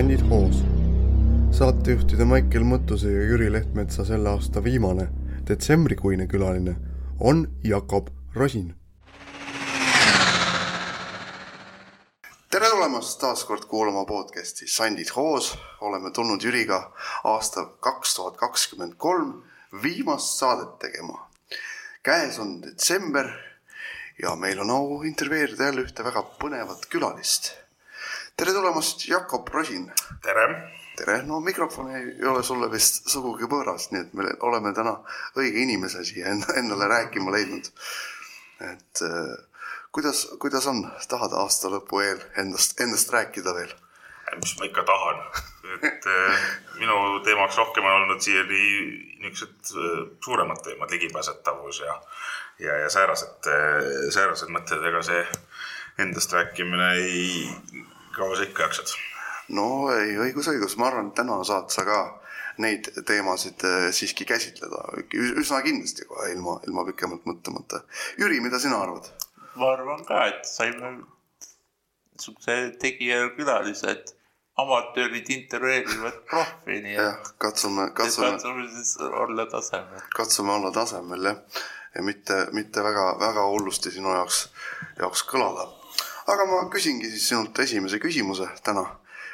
Sandid Hoos. saatejuhtide Maicel Mõttuse ja Jüri Lehtmetsa selle aasta viimane, detsembrikuine külaline on Jakob Rosin. tere tulemast taas kord kuulama podcasti Sandid Hoos. oleme tulnud Jüriga aastal kaks tuhat kakskümmend kolm viimast saadet tegema. käes on detsember ja meil on au intervjueerida jälle ühte väga põnevat külalist. Tere tulemast, Jakob Rosin. tere. tere, no mikrofon ei ole sulle vist sugugi võõras, nii et me oleme täna õige inimese siia endale rääkima leidnud. et äh, kuidas, kuidas on, tahad aasta lõpu eel endast, endast rääkida veel? mis ma ikka tahan, et äh, minu teemaks rohkem on olnud siiani niisugused äh, suuremad teemad, ligipääsetavus ja ja, ja säärased, säärased mõtted, ega see endast rääkimine ei, kaua sa ikka jaksad? no ei, õigus, õigus, ma arvan, et täna saad sa ka neid teemasid äh, siiski käsitleda üsna kindlasti kohe ilma, ilma pikemalt mõtlemata. Jüri, mida sina arvad? ma arvan ka, et saime niisuguse tegija-külalise, et amatöörid intervjueerivad profi, nii et. jah, katsume, katsume. katsume siis olla tasemel. katsume olla tasemel jah ja mitte, mitte väga, väga hullusti sinu jaoks, jaoks kõlada. Aga ma küsingi siis sinult esimese küsimuse täna,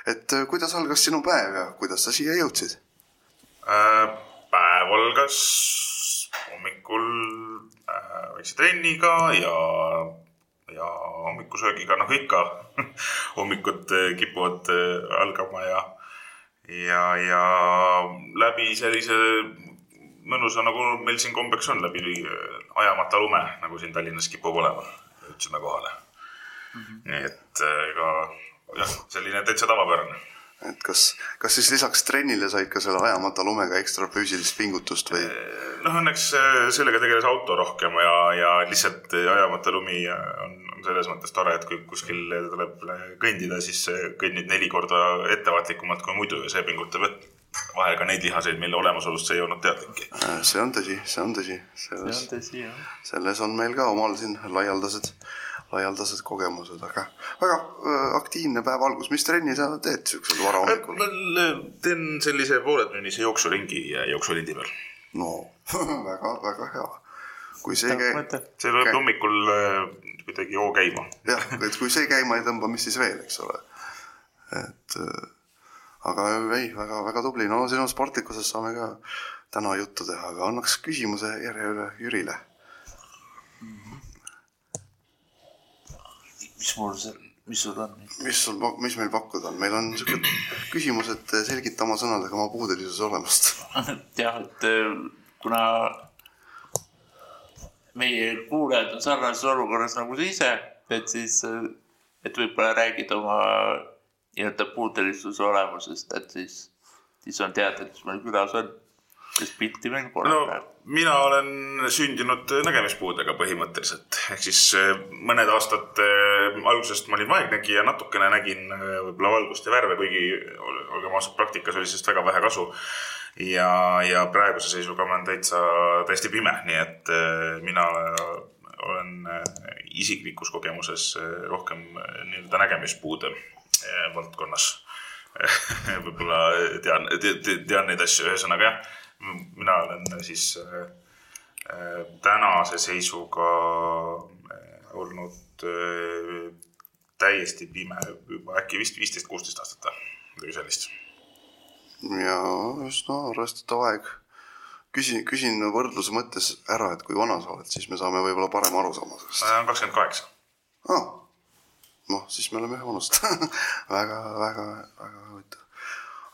et äh, kuidas algas sinu päev ja kuidas sa siia jõudsid äh,? päev algas hommikul äh, väikse trenniga ja, ja hommikusöögiga, nagu ikka hommikud kipuvad algama ja ja, ja läbi sellise mõnusa, nagu meil siin kombeks on, läbi ajamata lume, nagu siin Tallinnas kipub olema. jõudsime kohale. -hmm. nii et äh, ega jah, selline täitsa tavapärane. et kas, kas siis lisaks trennile said ka selle ajamata lumega ekstra füüsilist pingutust või? Äh, noh, õnneks sellega tegeles auto rohkem ja, ja lihtsalt ajamata lumi on, on selles mõttes tore, et kui kuskil tuleb kõndida, siis kõnnid neli korda ettevaatlikumalt kui muidu ja see pingutab vahel ka neid lihaseid, mille olemasolust sa ei olnud teadlikki. Äh, see on tõsi, see on tõsi. see on tõsi, jah. selles on meil ka omal siin laialdased, laialdased kogemused, aga väga äh, aktiivne päeva algus. mis trenni sa teed siuksel varahommikul? ma teen sellise pooletunnise jooksuringi jooksulindi peal. no väga, väga hea. kui see käib. see lööb hommikul äh, kuidagi hoo käima. jah, et kui see käima ei tõmba, mis siis veel, eks ole. et aga ei, väga-väga tubli, no sinu sportlikkusest saame ka täna juttu teha, aga annaks küsimuse järje üle Jürile mm. -hmm. Mis mul seal, mis sul on? mis sul, mis meil pakkuda on, meil on siuksed küsimused, selgita oma sõnadega oma puudelisuse olemust jah, et äh, kuna meie kuulajad on sarnases olukorras nagu sa ise, et siis, äh, et võib-olla räägid oma nii-öelda puudelisuse olemusest, et siis, siis on teada, kes meil külas on, kes pilti meil pole no, mina olen sündinud nägemispuudega põhimõtteliselt, ehk siis eh, mõned aastad äh, algusest ma olin vaegnägija, natukene nägin äh, võib-olla valgust ja värve, kuigi olgem ausad, praktikas oli sellest väga vähe kasu. ja, ja praeguse seisuga ma olen täitsa täiesti pime, nii et mina olen isiklikus kogemuses rohkem nii-öelda nägemispuude Eh, valdkonnas. Võib-olla tean te,, te, tean neid asju, ühesõnaga jah, mina olen siis äh, tänase seisuga olnud äh, täiesti pime juba äkki vist viisteist, kuusteist aastat või midagi sellist. ja üsna arvestatav aeg. küsin, küsin võrdluse mõttes ära, et kui vana sa oled, siis me saame võib-olla parema arusaama sellest. kakskümmend kaheksa. aa noh, siis me oleme ühe vanust väga, väga, väga huvitav.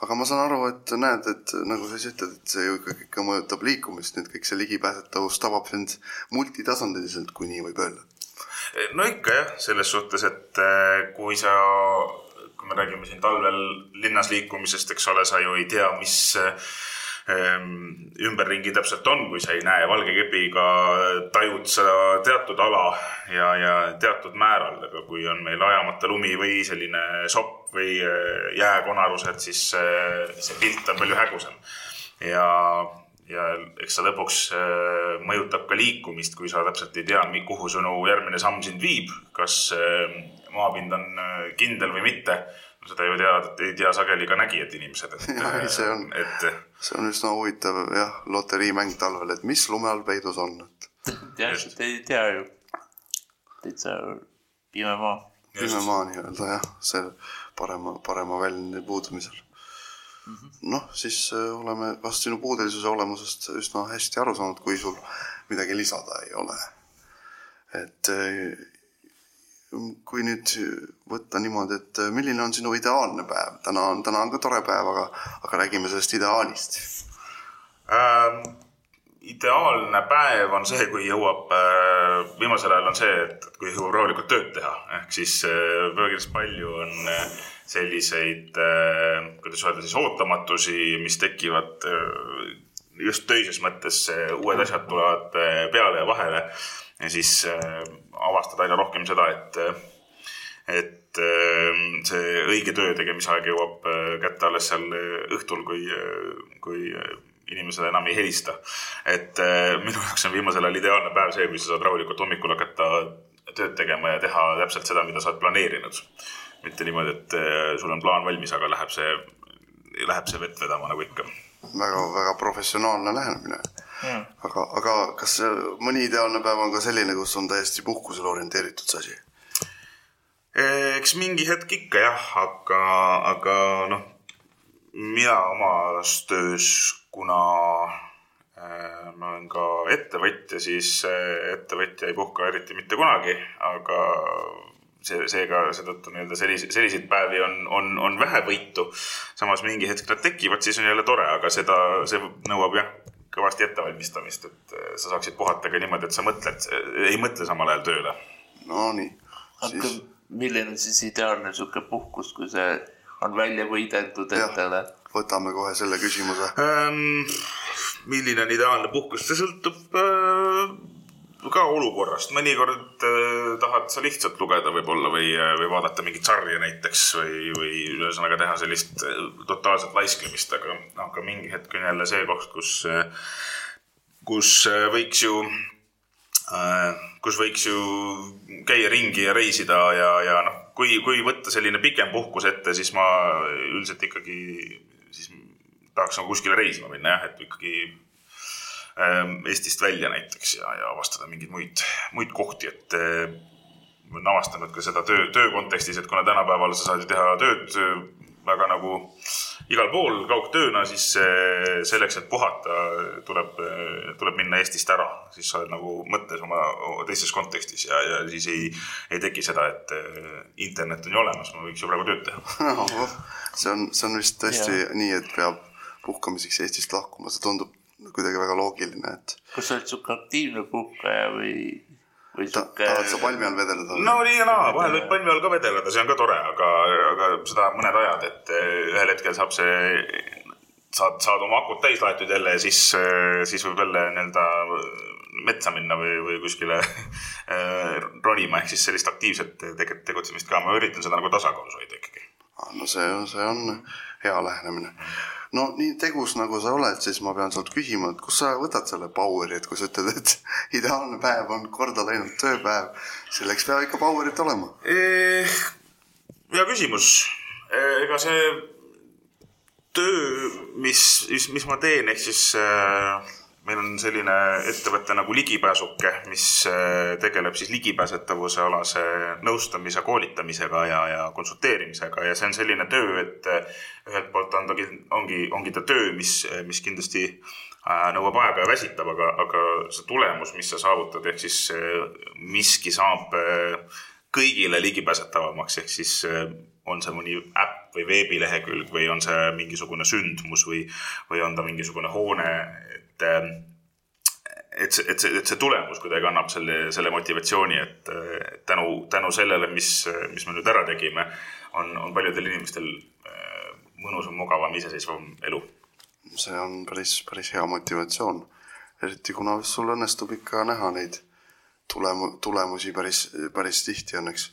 Aga ma saan aru, et näed, et nagu sa ise ütled, et see ju ikkagi ikka mõjutab liikumist, nüüd kõik see ligipääsetavus tabab sind multitasandiliselt, kui nii võib öelda. no ikka jah, selles suhtes, et eh, kui sa, kui me räägime siin talvel linnas liikumisest, eks ole, sa ju ei tea, mis Ehm, ümberringi täpselt on, kui sa ei näe valge kepiga, tajud sa teatud ala ja, ja teatud määral, aga kui on meil ajamata lumi või selline sopp või eh, jääkonarused, siis see pilt on palju hägusam. ja, ja eks see lõpuks eh, mõjutab ka liikumist, kui sa täpselt ei tea, kuhu sinu järgmine samm sind viib, kas maapind on kindel või mitte seda ju teavad, ei tea sageli ka nägijad inimesed, et Jah, see on- et see on üsna huvitav jah, loteriimäng talvel, et mis lume all peidus on, et täpselt ei tea ju. täitsa pime maa. pime maa nii-öelda jah, see parema, parema väljundi puudumisel. noh, siis äh, oleme vast sinu puudelisuse olemusest üsna hästi aru saanud, kui sul midagi lisada ei ole. et äh, kui nüüd võtta niimoodi, et äh, milline on sinu ideaalne päev, täna on, täna on ka tore päev, aga, aga räägime sellest ideaalist. ähm, ideaalne päev on see, kui jõuab äh,, viimasel ajal on see, et kui jõuab rahulikult tööd teha, ehk siis äh, päris palju on äh, selliseid äh,, kuidas öelda siis ootamatusi, mis tekivad äh, just töises mõttes, uued asjad tulevad äh, peale ja vahele ja siis äh, avastad aina rohkem seda, et et äh, see õige töö tegemise aeg jõuab äh, kätte alles seal äh, õhtul, kui, kui äh, inimesed enam ei helista. et äh, minu jaoks on viimasel ajal ideaalne päev see, kui sa saad rahulikult hommikul hakata tööd tegema ja teha täpselt seda, mida sa oled planeerinud. Mitte niimoodi, et äh, sul on plaan valmis, aga läheb see, läheb see vett vedama nagu ikka. väga, väga professionaalne lähenemine. aga, aga kas see mõni ideaalne päev on ka selline, kus on täiesti puhkusele orienteeritud see asi? eks mingi hetk ikka jah, aga, aga noh, mina omas töös, kuna ma olen ka ettevõtja, siis ettevõtja ei puhka eriti mitte kunagi, aga see, seega seetõttu nii-öelda selliseid, selliseid päevi on, on, on vähevõitu. samas mingi hetk nad tekivad, siis on jälle tore, aga seda, see nõuab jah, kõvasti ettevalmistamist, et äh, sa saaksid puhata ka niimoodi, et sa mõtled, ei mõtle samal ajal tööle Nonii, aga siis milline on siis ideaalne sihuke puhkus, kui see on välja võideldud endale? võtame kohe selle küsimuse. ähm,. milline on ideaalne puhkus, see sõltub äh, ka olukorrast, mõnikord äh, tahad sa lihtsalt lugeda võib-olla või, või vaadata mingit sarja näiteks või, või ühesõnaga teha sellist äh, totaalset laisklemist, aga, aga mingi hetk on jälle see koht, kus, kus äh, võiks ju äh, kus võiks ju käia ringi ja reisida ja, ja noh, kui, kui võtta selline pikem puhkus ette, siis ma üldiselt ikkagi siis tahaks nagu kuskile reisima minna jah, et ikkagi Eestist välja näiteks ja, ja avastada mingeid muid, muid kohti, et ma olen avastanud ka seda töö, töö kontekstis, et kuna tänapäeval sa saad ju teha tööd äh, väga nagu igal pool kaugtööna, siis selleks, et puhata, tuleb, tuleb minna Eestist ära, siis sa oled nagu mõttes oma teises kontekstis ja, ja siis ei, ei teki seda, et internet on ju olemas, ma võiks ju praegu tööd teha. see on, see on vist tõesti ja. nii, et peab puhkamiseks Eestist lahkuma, see tundub kuidagi väga loogiline, et kas sa oled sihuke aktiivne puhkaja või, või ta, sihuke tahad sa palmi all vedeleda? no nii ja naa, vahel võib palmi all ka vedeleda, see on ka tore, aga, aga seda mõned ajad, et eh, ühel hetkel saab see, saad, saad oma akud täis laetud jälle ja siis, siis võib jälle nii-öelda metsa minna või, või kuskile eh, ronima, ehk siis sellist aktiivset tege- tegutsemist ka, ma üritan seda nagu tasakaalus hoida ikkagi. no see on, see on hea lähenemine. No nii tegus, nagu sa oled, siis ma pean sult küsima, et kust sa võtad selle power'i, et kui sa ütled, et ideaalne päev on korda läinud tööpäev, selleks peab ikka power'it olema. hea küsimus, ega see töö, mis, mis, mis ma teen, ehk siis äh, meil on selline ettevõte nagu Ligipääsuke, mis äh, tegeleb siis ligipääsetavuse alase nõustamise, koolitamisega ja, ja konsulteerimisega. Ja see on selline töö, et äh, ühelt poolt on ta, ongi, ongi ta töö, mis, mis kindlasti äh, nõuab aega ja väsitab, aga, aga see tulemus, mis sa saavutad, ehk siis äh, miski saab äh, kõigile ligipääsetavamaks, ehk siis äh, on see mõni äpp või veebilehekülg või on see mingisugune sündmus või, või on ta mingisugune hoone, et äh, et see, et see, et see tulemus kuidagi annab selle, selle motivatsiooni, et äh, tänu, tänu sellele, mis, mis me nüüd ära tegime, on, on paljudel inimestel äh, mõnusam, mugavam, iseseisvam elu. see on päris, päris hea motivatsioon. eriti kuna sul õnnestub ikka näha neid tulemu-, tulemusi päris, päris tihti õnneks.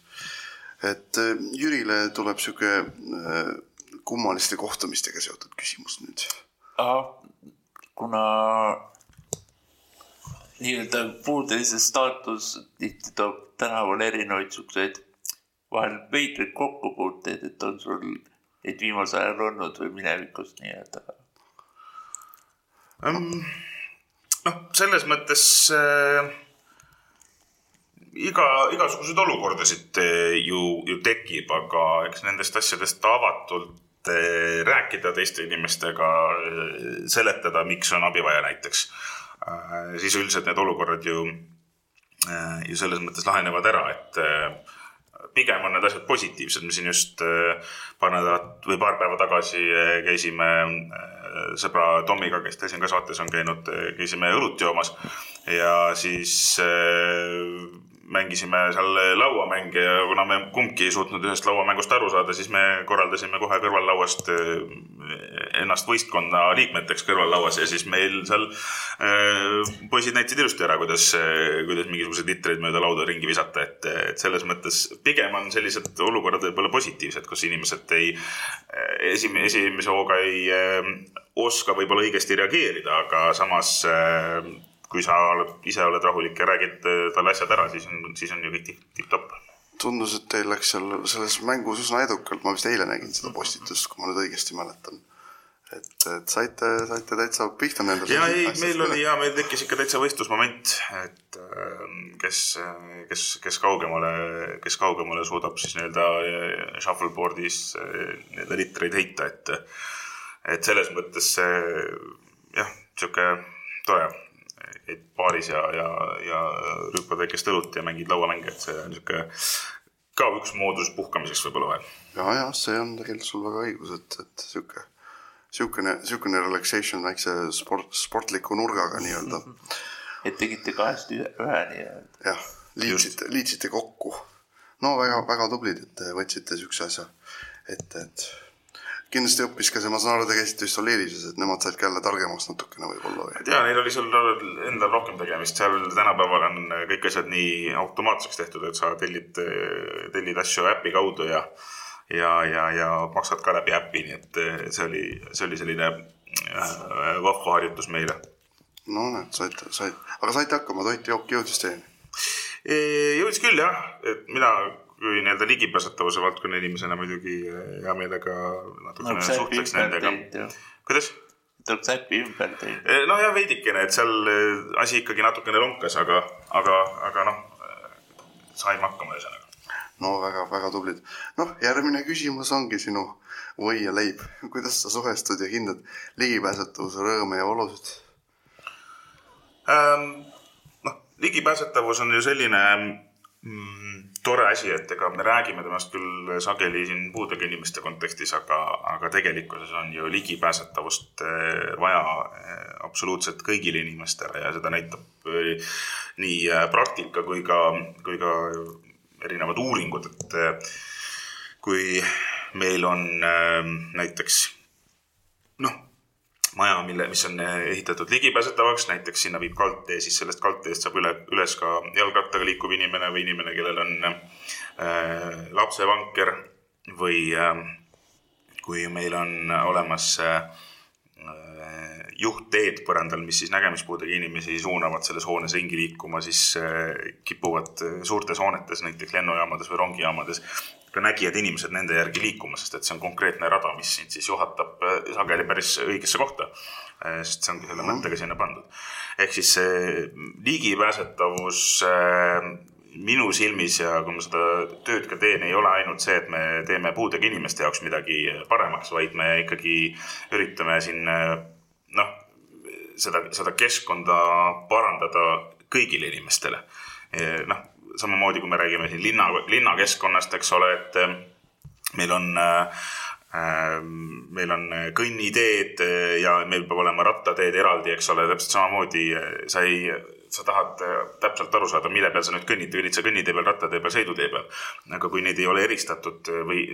et äh, Jürile tuleb sihuke äh, kummaliste kohtumistega seotud küsimus nüüd. Kuna nii-öelda puudelise staatus tihti toob tänaval erinevaid siukseid vahel veidraid kokkupuuteid, et on sul neid viimasel ajal olnud või minevikus nii-öelda? noh, selles mõttes äh, iga, igasuguseid olukordasid äh, ju, ju tekib, aga eks nendest asjadest avatult äh, rääkida teiste inimestega, seletada, miks on abi vaja näiteks, siis üldiselt need olukorrad ju, ju selles mõttes lahenevad ära, et äh, pigem on need asjad positiivsed, me siin just äh, paar nädalat või paar päeva tagasi äh, käisime äh, sõbra Tomiga, kes teil siin ka saates on käinud, käisime õlut joomas. Ja siis äh, mängisime seal lauamänge ja kuna me kumbki ei suutnud ühest lauamängust aru saada, siis me korraldasime kohe kõrvallauast äh, ennast võistkonna liikmeteks kõrvallauas ja siis meil seal äh, poisid näitasid ilusti ära, kuidas, kuidas mingisuguseid litreid mööda lauda ringi visata, et, et selles mõttes pigem on sellised olukorrad võib-olla positiivsed, kus inimesed ei, esimene, esimese hooga ei oska võib-olla õigesti reageerida, aga samas kui sa oled, ise oled rahulik ja räägid äh, talle asjad ära, siis on, siis on ju kõik tipp- tipp-topp. tundus, et teil läks seal selles mängus üsna edukalt, ma vist eile nägin seda postitust, kui ma nüüd õigesti mäletan. et, et saite, saite täitsa pihta nendele. ja ei, meil oli ja meil tekkis ikka täitsa võistlusmoment, et äh, kes, kes, kes kaugemale, kes kaugemale suudab siis nii-öelda äh, shuffleboard'is äh, nii-öelda litreid heita, et et selles mõttes see jah, sihuke tore, et baaris ja, ja, ja rüüpad väikest õlut ja mängid lauamänge, et see on sihuke ka üks moodus puhkamiseks võib-olla vahel. ja, ja see on tegelikult sul väga õigus, et, et sihuke, sihukene, sihukene relaxation väikse sport, sportliku nurgaga nii-öelda. et tegite kahest ühe, nii-öelda. jah, liitsite, liitsite kokku. no väga, väga tublid, et te võtsite siukse asja ette, et kindlasti õppis ka see, ma saan aru, te käisite vist Olelises, et nemad said ka jälle targemaks natukene võib-olla või? ei tea, neil oli seal endal rohkem tegemist, seal tänapäeval on kõik asjad nii automaatseks tehtud, et sa tellid, tellid asju äpi kaudu ja ja, ja, ja maksad ka läbi äpi, nii et see oli, see oli selline äh, vahva harjutus meile. no näed, saite, saite, aga saite hakkama, toit jõudis teieni. jõudis küll jah, et mina kui nii-öelda ligipääsetavuse valdkonna inimesena muidugi hea meelega natukene äpi suhtleks nendega. kuidas? tuleks äpi ümber teinud. noh, jah, veidikene, et seal eh, asi ikkagi natukene lonkas, aga, aga, aga noh, saime hakkama ühesõnaga. no väga-väga tublid. noh, järgmine küsimus ongi sinu või ja leib. kuidas sa suhestud ja hindad ligipääsetavuse rõõme ja olusid? Ähm, noh, ligipääsetavus on ju selline mm, tore asi, et ega me räägime temast küll sageli siin puudega inimeste kontekstis, aga, aga tegelikkuses on ju ligipääsetavust eh, vaja eh, absoluutselt kõigile inimestele ja seda näitab eh, nii praktika kui ka, kui ka erinevad uuringud, et kui meil on näiteks noh, maja, mille, mis on ehitatud ligipääsetavaks, näiteks sinna viib kaldtee, siis sellest kaldteest saab üle, üles ka jalgrattaga liikuv inimene või inimene, kellel on äh, lapsevanker või äh, kui meil on olemas äh, juhtteed põrandal, mis siis nägemispuudega inimesi suunavad selles hoones ringi liikuma, siis kipuvad suurtes hoonetes, näiteks lennujaamades või rongijaamades ka nägijad inimesed nende järgi liikuma, sest et see on konkreetne rada, mis sind siis juhatab äh, sageli päris õigesse kohta. sest see ongi selle mõttega sinna pandud. ehk siis see ligipääsetavus äh, minu silmis ja kui ma seda tööd ka teen, ei ole ainult see, et me teeme puudega inimeste jaoks midagi paremaks, vaid me ikkagi üritame siin äh, noh, seda, seda keskkonda parandada kõigile inimestele. noh, samamoodi kui me räägime siin linna, linnakeskkonnast, eks ole, et eh, meil on äh, meil on kõnniteed eh, ja meil peab olema rattateed eraldi, eks ole, täpselt samamoodi eh, sa ei, sa tahad eh, täpselt aru saada, mille peal sa nüüd kõnnid, kõnnid sa kõnnitee peal, rattatee peal, sõidutee peal. aga kui neid ei ole eristatud eh, või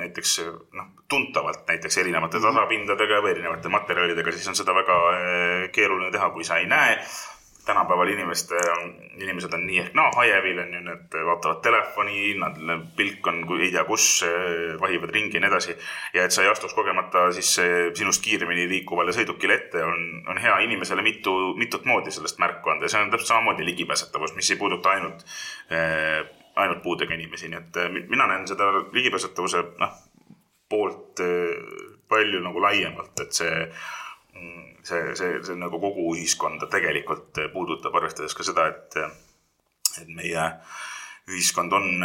näiteks noh, tuntavalt näiteks erinevate tasapindadega või erinevate materjalidega, siis on seda väga eh, keeruline teha, kui sa ei näe tänapäeval inimeste, inimesed on nii ehk naa hajevil on ju, need vaatavad telefoni, nad, pilk on ei tea kus, vahivad ringi ja nii edasi. ja et sa ei astuks kogemata siis eh, sinust kiiremini liikuvale sõidukile ette, on, on hea inimesele mitu, mitut moodi sellest märku anda. Ja see on täpselt samamoodi ligipääsetavus, mis ei puuduta ainult eh, ainult puudega inimesi, nii et äh, mina näen seda ligipääsetavuse noh, poolt palju nagu laiemalt, et see see, see, see nagu kogu ühiskonda tegelikult puudutab, arvestades ka seda, et, et meie ühiskond on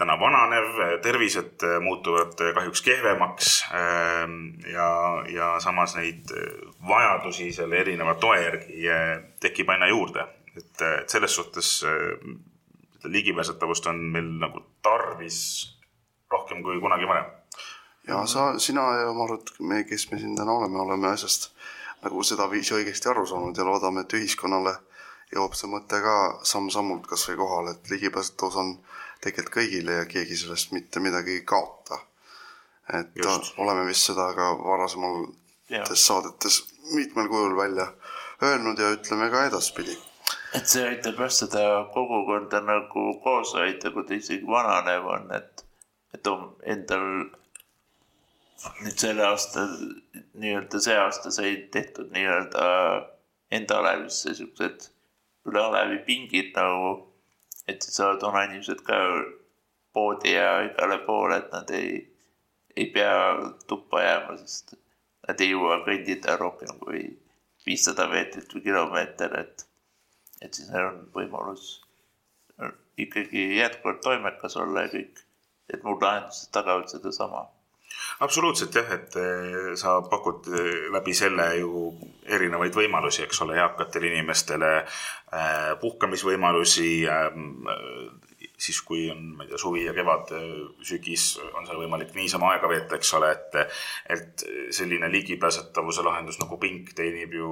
täna vananev, tervised muutuvad kahjuks kehvemaks ja, ja samas neid vajadusi selle erineva toe järgi tekib aina juurde. et, et selles suhtes ligipääsetavust on meil nagu tarvis rohkem kui kunagi varem. ja sa, sina ja ma arvan, et me, kes me siin täna oleme, oleme asjast nagu sedaviisi õigesti aru saanud ja loodame, et ühiskonnale jõuab see mõte ka samm-sammult kas või kohale, et ligipääsetavus on tegelikult kõigile ja keegi sellest mitte midagi ei kaota. et Just. oleme vist seda ka varasemates saadetes mitmel kujul välja öelnud ja ütleme ka edaspidi. et see aitab jah seda kogukonda nagu koos hoida, kui ta isegi vananev on, et, et on endal nüüd selle aasta, nii-öelda see aasta sai tehtud nii-öelda enda alevisse siuksed üle alevi pingid nagu, et siis saavad oma inimesed ka poodi ja igale poole, et nad ei, ei pea tuppa jääma, sest nad ei jõua kõndida rohkem kui viissada meetrit või kilomeeter, et, et siis neil on võimalus ikkagi jätkuvalt toimekas olla ja kõik, et muud lahendused tagavad sedasama absoluutselt jah, et eh, sa pakud eh, läbi selle ju erinevaid võimalusi, eks ole, eakatele inimestele äh, puhkamisvõimalusi äh, siis kui on, ma ei tea, suvi ja kevad, sügis, on seal võimalik niisama aega veeta, eks ole, et et selline ligipääsetavuse lahendus nagu Pink teenib ju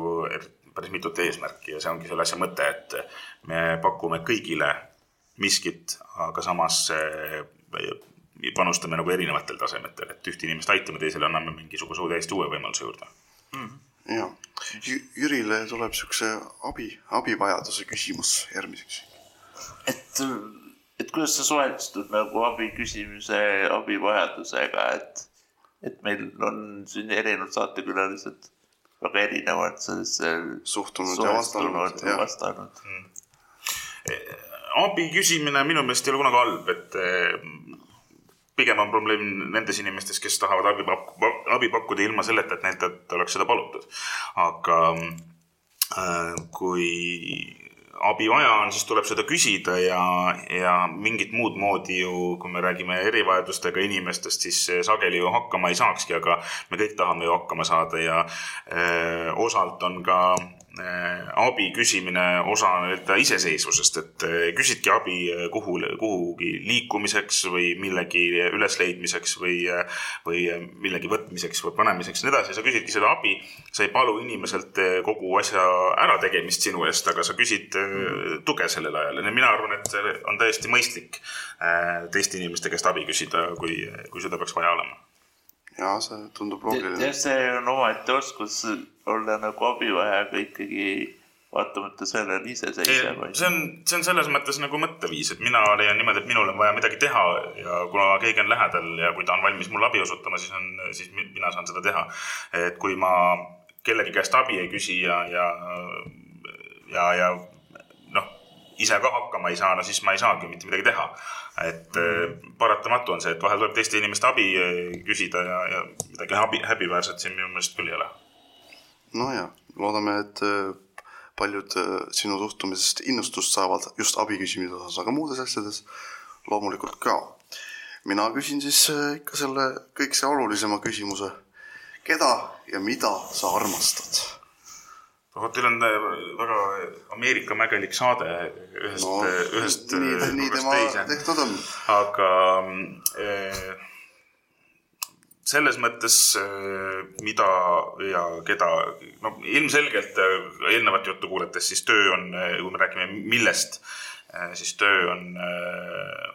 päris mitut eesmärki ja see ongi selle asja mõte, et me pakume kõigile miskit, aga samas panustame nagu erinevatel tasemetel, et ühte inimest aitame, teisele anname mingisuguse täiesti uue võimaluse juurde mm. -hmm. ja Jürile tuleb siukse abi, abivajaduse küsimus järgmiseks. et, et kuidas sa suhestud nagu abi küsimise, abivajadusega, et, et meil on siin erinevad saatekülalised väga erinevalt sellesse suhtunud ja vastanud. ja vastanud. Mm. abi küsimine minu meelest ei ole kunagi halb, et pigem on probleem nendes inimestes, kes tahavad abi, abi pakkuda ilma selleta, et neilt oleks seda palutud. aga äh, kui abi vaja on, siis tuleb seda küsida ja, ja mingit muud moodi ju, kui me räägime erivajadustega inimestest, siis sageli ju hakkama ei saakski, aga me kõik tahame ju hakkama saada ja öö, äh, osalt on ka abi küsimine osa nii-öelda iseseisvusest, et äh, küsidki abi äh, kuhu, kuhugi liikumiseks või millegi ülesleidmiseks või, või millegi võtmiseks või panemiseks ja nii edasi. sa küsidki seda abi, sa ei palu inimeselt kogu asja ärategemist sinu eest, aga sa küsid tuge sellel ajal ja mina arvan, et on täiesti mõistlik teiste inimeste käest abi küsida, kui, kui seda peaks vaja olema ja see tundub loogiline. jah, see on omaette oskus olla nagu abivajajaga ikkagi vaatamata sellele iseseisev. see on, see on selles mõttes nagu mõtteviis, et mina leian niimoodi, et minul on vaja midagi teha ja kuna keegi on lähedal ja kui ta on valmis mulle abi osutama, siis on, siis mina saan seda teha. et kui ma kellegi käest abi ei küsi ja, ja, ja, ja noh, ise ka hakkama ei saa, no siis ma ei saagi mitte midagi teha et mm. paratamatu on see, et vahel tuleb teiste inimeste abi eh, küsida ja, ja midagi häbi, häbiväärset siin minu meelest küll ei ole. No ja, loodame, et eh, paljud sinu suhtumisest innustust saavad just abi küsimise osas, aga muudes asjades loomulikult ka. mina küsin siis ikka selle kõikse olulisema küsimuse. keda ja mida sa armastad? vot teil on äh, väga Ameerika mägelik saade ühest no,, ühest nii, äh, nii tema tehtud on. aga äh, selles mõttes äh, mida ja keda, no ilmselgelt äh, eelnevat juttu kuulates, siis töö on, kui me räägime millest, siis töö on,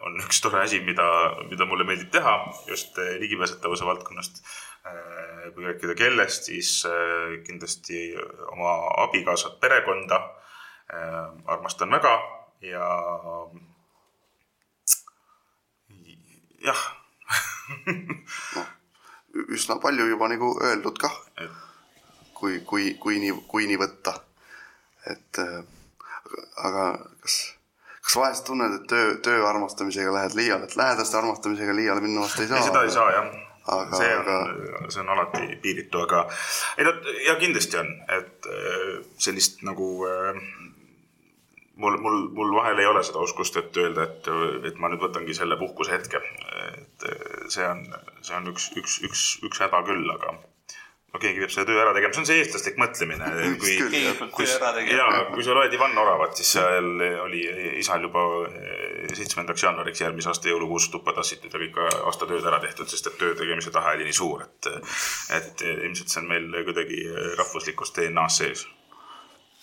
on üks tore asi, mida, mida mulle meeldib teha just ligipääsetavuse valdkonnast. Äh, kui rääkida kellest, siis äh, kindlasti oma abikaasat, perekonda äh, armastan väga ja jah üsna palju juba nagu öeldud kah. kui, kui, kui nii, kui nii võtta. et aga kas, kas vahest tunned, et töö, töö armastamisega lähed liiale, et lähedaste armastamisega liiale minna vast ei saa? ei, seda ei saa jah Aga- see on aga-, see on alati piiritu, aga ei no ja kindlasti on, et äh, sellist nagu äh, mul, mul, mul vahel ei ole seda oskust, et öelda, et, et ma nüüd võtangi selle puhkuse hetke. et äh, see on, see on üks, üks, üks, üks häda küll, aga no keegi peab selle töö ära tegema, see on see eestlaslik mõtlemine. kui ära ja kui sa loed Ivan Oravat, siis seal oli isal juba eh, seitsmendaks jaanuariks järgmise aasta jõulukuus tuppa tassitud ja kõik aastatööd ära tehtud, sest et töö tegemise tahe oli nii suur, et et ilmselt see on meil kuidagi rahvuslikus DNA-s sees.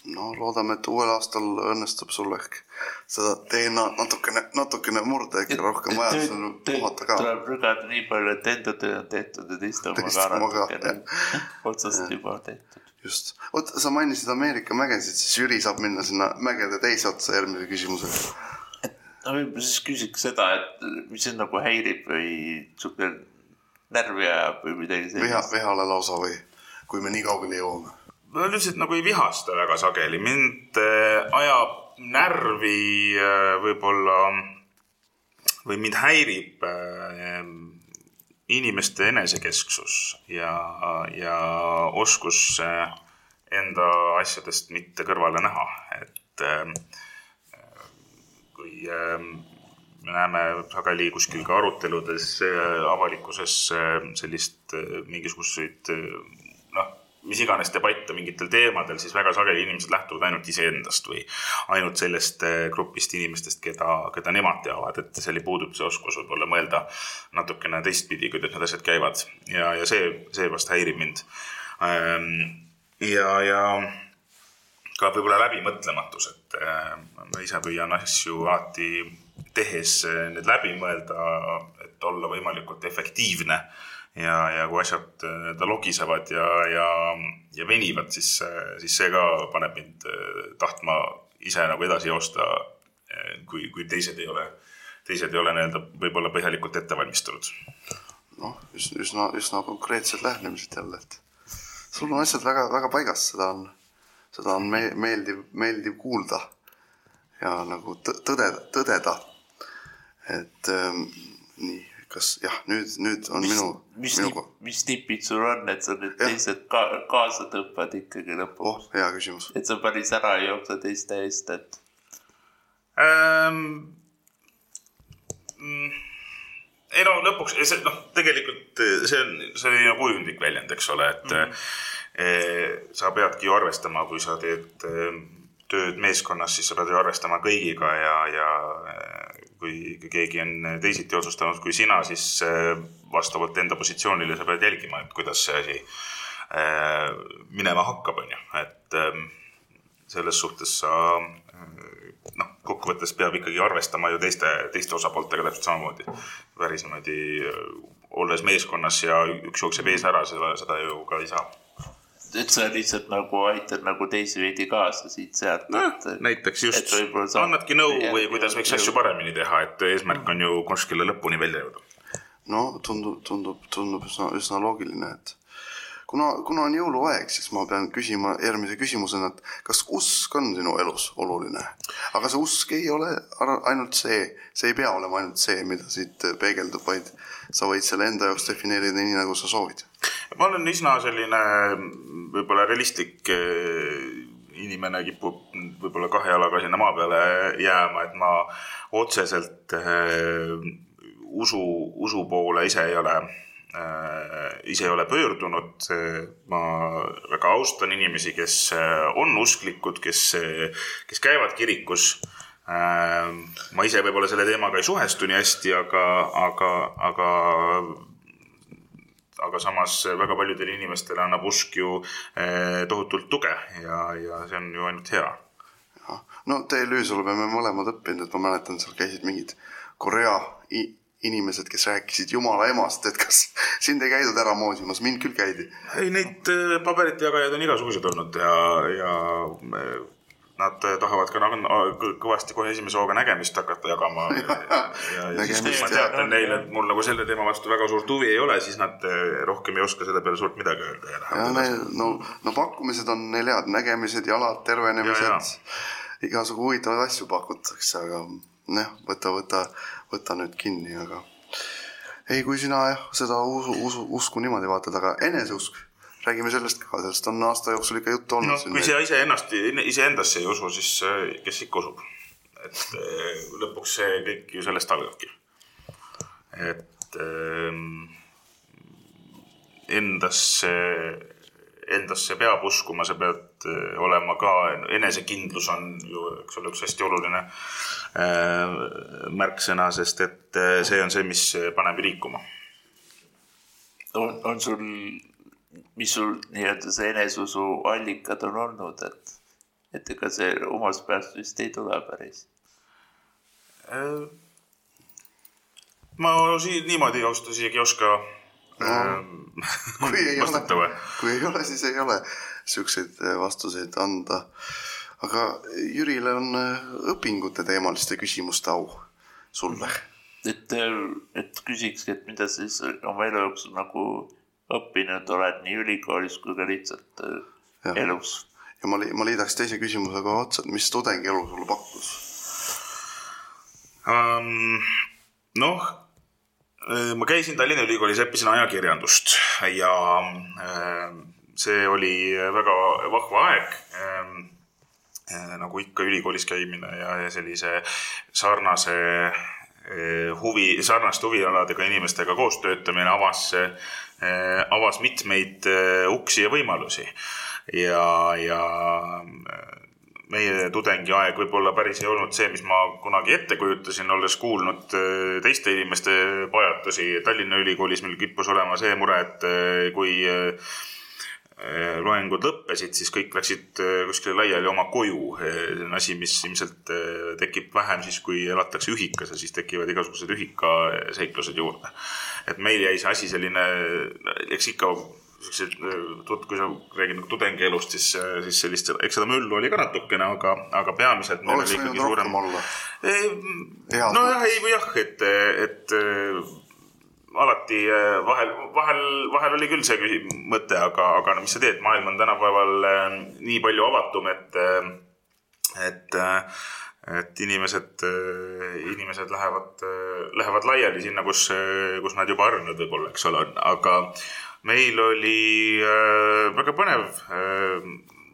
No loodame, et uuel aastal õnnestub sul ehk seda DNA natukene, natukene murda, äkki rohkem vaja sul puhata ka. tuleb rügada nii palju, et enda töö on tehtud oma Teiste ka natukene otsast juba tehtud. just, vot sa mainisid Ameerika mägesid, siis Jüri saab minna sinna mägede teise otsa järgmise küsimusega. no võib-olla siis küsiks seda, et mis sind nagu häirib või sihuke närvi ajab või midagi viha, sellist. vihale lausa või, kui me nii kaugele jõuame. Ma üldiselt nagu ei vihasta väga sageli, mind äh, ajab närvi äh, võib-olla või mind häirib äh, inimeste enesekesksus ja, ja oskus enda asjadest mitte kõrvale näha, et kui me näeme sageli kuskil ka aruteludes avalikkuses sellist mingisuguseid mis iganes debatte mingitel teemadel, siis väga sageli inimesed lähtuvad ainult iseendast või ainult sellest äh, grupist inimestest, keda, keda nemad teavad, et seal puudub see oskus võib-olla mõelda natukene teistpidi, kuidas need asjad käivad ja, ja see, see vast häirib mind. ja, ja ka võib-olla läbimõtlematus, et äh, ma ise püüan asju alati tehes äh, need läbi mõelda, et olla võimalikult efektiivne. ja, ja kui asjad äh, nii-öelda logisevad ja, ja, ja venivad, siis, siis see ka paneb mind äh, tahtma ise nagu edasi joosta, kui, kui teised ei ole, teised ei ole nii-öelda võib-olla põhjalikult ette valmistunud. noh, üsna, üsna konkreetsed lähenemised jälle, et sul on asjad väga, väga paigas, seda on, seda on me-, meeldiv, meeldiv kuulda ja nagu tõ- tõdeda, tõdeda. et ähm, nii, kas jah, nüüd, nüüd on minu, mis minu, nip, mis nipid sul on, et sa nüüd Jah. teised ka, kaasa tõmbad ikkagi lõpuks oh, hea küsimus. et sa päris ära ei jookse teiste eest, et ähm,. ei no lõpuks, see noh, tegelikult see on, see oli nagu kujundlik väljend, eks ole, et mm -hmm. sa peadki ju arvestama, kui sa teed eh, tööd meeskonnas, siis sa pead ju arvestama kõigiga ja, ja kui, keegi on teisiti otsustanud kui sina, siis eh, vastavalt enda positsioonile sa pead jälgima, et kuidas see asi eh, minema hakkab, on ju, et eh, selles suhtes sa noh, kokkuvõttes peab ikkagi arvestama ju teiste, teiste osapooltega täpselt samamoodi. päris niimoodi äh, olles meeskonnas ja üks jookseb ees ära, seda, seda ju ka ei saa. Et sa lihtsalt nagu aitad nagu teisi veidi kaasa siit-sealt et, näiteks just sa- annadki nõu või Jah, kuidas võiks asju paremini teha, et eesmärk on ju kuskile lõpuni välja jõuda. no tundub, tundub, tundub üsna, üsna loogiline, et kuna, kuna on jõuluaeg, siis ma pean küsima järgmise küsimusena, et kas usk on sinu elus oluline? aga see usk ei ole ainult see, see ei pea olema ainult see, mida siit peegeldub, vaid sa võid selle enda jaoks defineerida nii, nagu sa soovid. ma olen üsna selline võib-olla realistlik eh, inimene kipub võib-olla kahe jalaga sinna maa peale jääma, et ma otseselt eh, usu, usu poole ise ei ole äh, ise ei ole pöördunud. ma väga austan inimesi, kes on usklikud, kes, kes käivad kirikus. ma ise võib-olla selle teemaga ei suhestu nii hästi, aga, aga, aga aga samas väga paljudele inimestele annab usk ju eh, tohutult tuge ja, ja see on ju ainult hea. no TLÜ-s oleme me mõlemad õppinud, et ma mäletan, seal käisid mingid Korea inimesed, kes rääkisid Jumala emast, et kas sind ei käidud ära moosimas, mind küll käidi. ei, neid eh, paberite jagajaid on igasuguseid olnud ja, ja eh, nad eh, tahavad ka nagu kõ- kõvasti kohe esimese hooga nägemist hakata jagama. ja, ja Nägemist, siis ma jah. teatan neile, et mul nagu selle teema vastu väga suurt huvi ei ole, siis nad eh, rohkem ei oska selle peale suurt midagi öelda ja ja lähevad edasi., no, no pakkumised on neil head, nägemised, jalad, tervenemised Ja, ja, igasugu huvitavaid asju pakutakse, aga noh, võta, võta, võta nüüd kinni, aga ei, kui sina jah, seda usu, usu, usku niimoodi vaatad, aga eneseusk, räägime sellest ka, sellest on aasta jooksul ikka juttu olnud noh, kui sa iseennast, iseendasse ei usu, siis äh, kes ikka usub. et äh, lõpuks see kõik ju sellest algabki. et ähm, endasse, endasse peab uskuma, sa pead äh, olema ka, enesekindlus on ju, eks ole, üks hästi oluline märksõna, sest et see on see, mis paneb liikuma on, on sul, mis sul nii-öelda see eneseusu allikad on olnud, et, et ega see omast peast vist ei tule päris. Äh, ma siin niimoodi ausalt öeldes isegi ei oska ähm, kui ei vastata ole või?, kui ei ole, siis ei ole siukseid eh, vastuseid anda. aga Jürile on eh, õpingute teemaliste küsimuste au sulle. et, et küsikski, et mida siis oma elu jooksul nagu õppinud oled nii ülikoolis kui ka lihtsalt äh, Jah. elus. ja ma, ma liidaks teise küsimuse kohe otsa, et mis tudengielu sulle pakkus? um,. noh, ma käisin Tallinna Ülikoolis, õppisin ajakirjandust ja äh, see oli väga vahva aeg ähm,. nagu ikka ülikoolis käimine ja, ja sellise sarnase äh, huvi, sarnaste huvialadega inimestega koos töötamine avas, avas mitmeid äh, uksi ja võimalusi ja, ja äh, meie tudengiaeg võib-olla päris ei olnud see, mis ma kunagi ette kujutasin, olles kuulnud äh, teiste inimeste pajatusi. Tallinna Ülikoolis meil kippus olema see mure, et äh, kui äh, loengud lõppesid, siis kõik läksid äh, kuskile laiali oma koju. see on asi, mis ilmselt äh, tekib vähem siis, kui elatakse ühikas ja siis tekivad igasugused ühikaseiklused juurde. Et meil jäi see asi selline, eks ikka siuksed, kui sa räägid nagu tudengielust, siis, siis sellist, eks seda möllu oli ka natukene, aga, aga peamiselt oleks võinud rohkem suurem. olla. Nojah, ei või jah, et, et äh, alati äh, vahel, vahel, vahel oli küll see mõte, aga, aga no mis sa teed, maailm on tänapäeval äh, nii palju avatum, et, et, et inimesed, inimesed lähevad, lähevad laiali sinna, kus, kus nad juba harjunud võib-olla, eks ole, aga meil oli äh, väga põnev äh,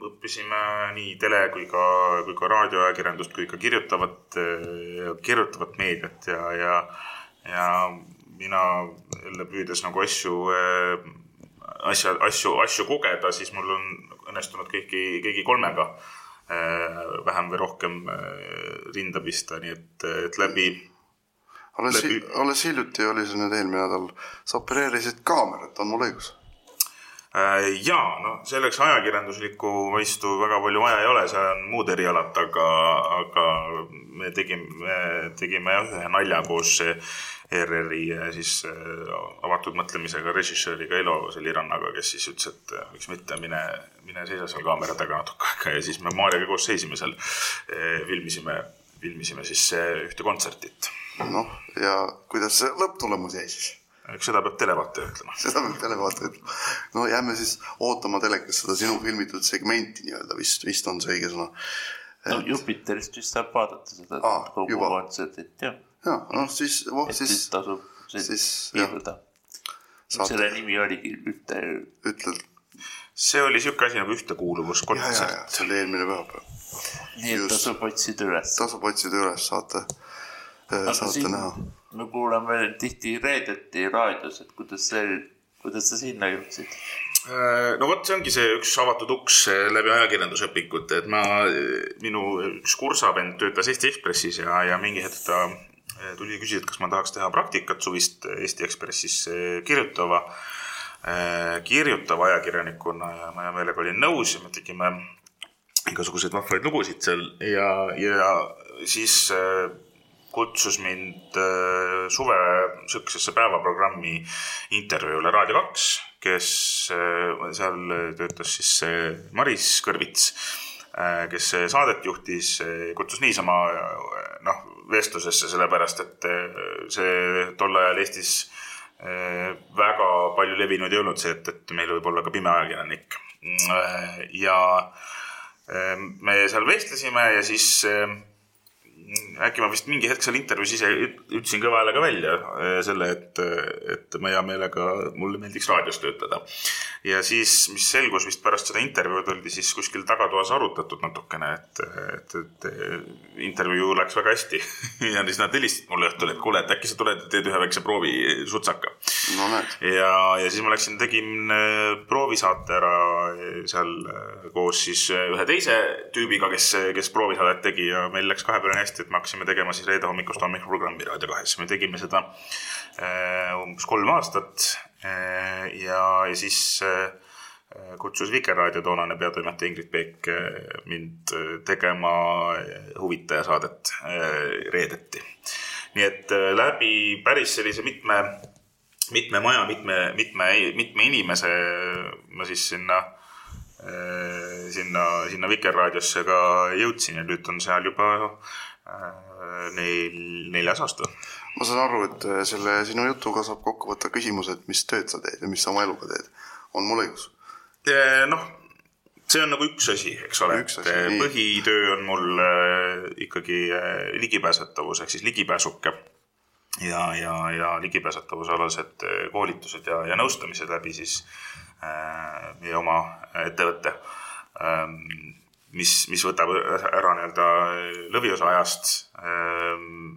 õppisime nii tele kui ka, kui ka raadioajakirjandust kui ka kirjutavat, kirjutavat meediat ja, ja, ja mina jälle püüdes nagu asju, asja, asju, asju kogeda, siis mul on õnnestunud kõiki, kõigi kolmega eh, vähem või rohkem eh, rinda pista, nii et, et läbi alles Läbi-, alles hiljuti oli see nüüd eelmine nädal, sa opereerisid kaamerat, on mul õigus? Äh, jaa, no selleks ajakirjanduslikku vaistu väga palju vaja ei ole, see on muud erialad, aga, aga me tegime, tegime jah ühe nalja koos ERR-i siis äh, avatud mõtlemisega režissööriga Elo Selirannaga, kes siis ütles, et äh, miks mitte, mine, mine seisa seal kaamera taga natuke aega ja siis me Maarjaga koos seisime seal, filmisime, filmisime siis äh, ühte kontsertit. noh, ja kuidas see lõpptulemus jäi siis? Eks seda peab televaataja ütlema. seda peab televaataja ütlema. no jääme siis ootama telekas seda sinu filmitud segmenti nii-öelda vist, vist on see õige sõna. no Jupiterist vist saab vaadata seda Aa, kogu juba. kontsertit, jah. ja noh, siis, oh et siis siis tasub siis, saate selle nimi oligi ühte, ütled see oli sihuke asi nagu ja, ja, ühtekuuluvuskontsert ja. see oli eelmine pühapäev. nii et tasub otsida üles. tasub otsida üles, saate, saate siin näha. Me kuulame tihti reedeti raadios, et kuidas see, kuidas sa sinna jõudsid? Äh, no vot, see ongi see üks avatud uks läbi ajakirjandusõpikute, et ma, minu üks kursavend töötas Eesti Ekspressis ja, ja mingi hetk ta eh, tuli ja küsis, et kas ma tahaks teha praktikat suvist Eesti Ekspressis kirjutava, kirjutava ajakirjanikuna ja ma hea meelega olin nõus ja me tegime igasuguseid vahvaid lugusid seal ja, ja siis äh, kutsus mind äh, suve sihukesesse päevaprogrammi intervjuule Raadio kaks, kes äh, seal töötas siis äh, Maris Kõrvits, kes saadet juhtis, kutsus niisama äh, noh, vestlusesse, sellepärast et äh, see tol ajal Eestis äh, väga palju levinud ei olnud see, et, et meil võib olla ka pime ajakirjanik. ja me seal vestlesime ja siis äkki ma vist mingi hetk seal intervjuus ise ütlesin kõva häälega välja äh, selle, et, et ma hea meelega, mulle meeldiks raadios töötada. ja siis, mis selgus vist pärast seda intervjuud, oli siis kuskil tagatoas arutatud natukene, et, et, et intervjuu läks väga hästi ja siis nad helistasid mulle õhtul, et kuule, et äkki sa tuled ja teed ühe väikse proovi sutsaka no,. ja, ja siis ma läksin, tegin äh, proovisaate ära äh, seal koos siis ühe teise tüübiga, kes, kes proovisaadet tegi ja meil läks kahepeale hästi, et me hakkasime tegema siis reede hommikust hommikuprogrammi Raadio kahes. me tegime seda äh, umbes kolm aastat äh, ja, ja siis äh, kutsus Vikerraadio toonane peatoimetaja Ingrid Peek mind tegema huvitajasaadet reedeti. nii et läbi päris sellise mitme, mitme maja, mitme, mitme, mitme inimese ma siis sinna sinna, sinna Vikerraadiosse ka jõudsin ja nüüd on seal juba neil neljas aasta. ma saan aru, et äh, selle sinu jutuga saab kokku võtta küsimuse, et mis tööd sa teed ja mis sa oma eluga teed. on mul õigus? noh, see on nagu üks asi, eks ole, et äh, põhitöö on mul ikkagi ligipääsetavus ehk siis ligipääsuke ja, ja, ja ligipääsetavusalased koolitused ja, ja nõustamised läbi siis äh, meie oma ettevõtte ähm, mis, mis võtab ära nii-öelda lõviosa ajast. Ehm,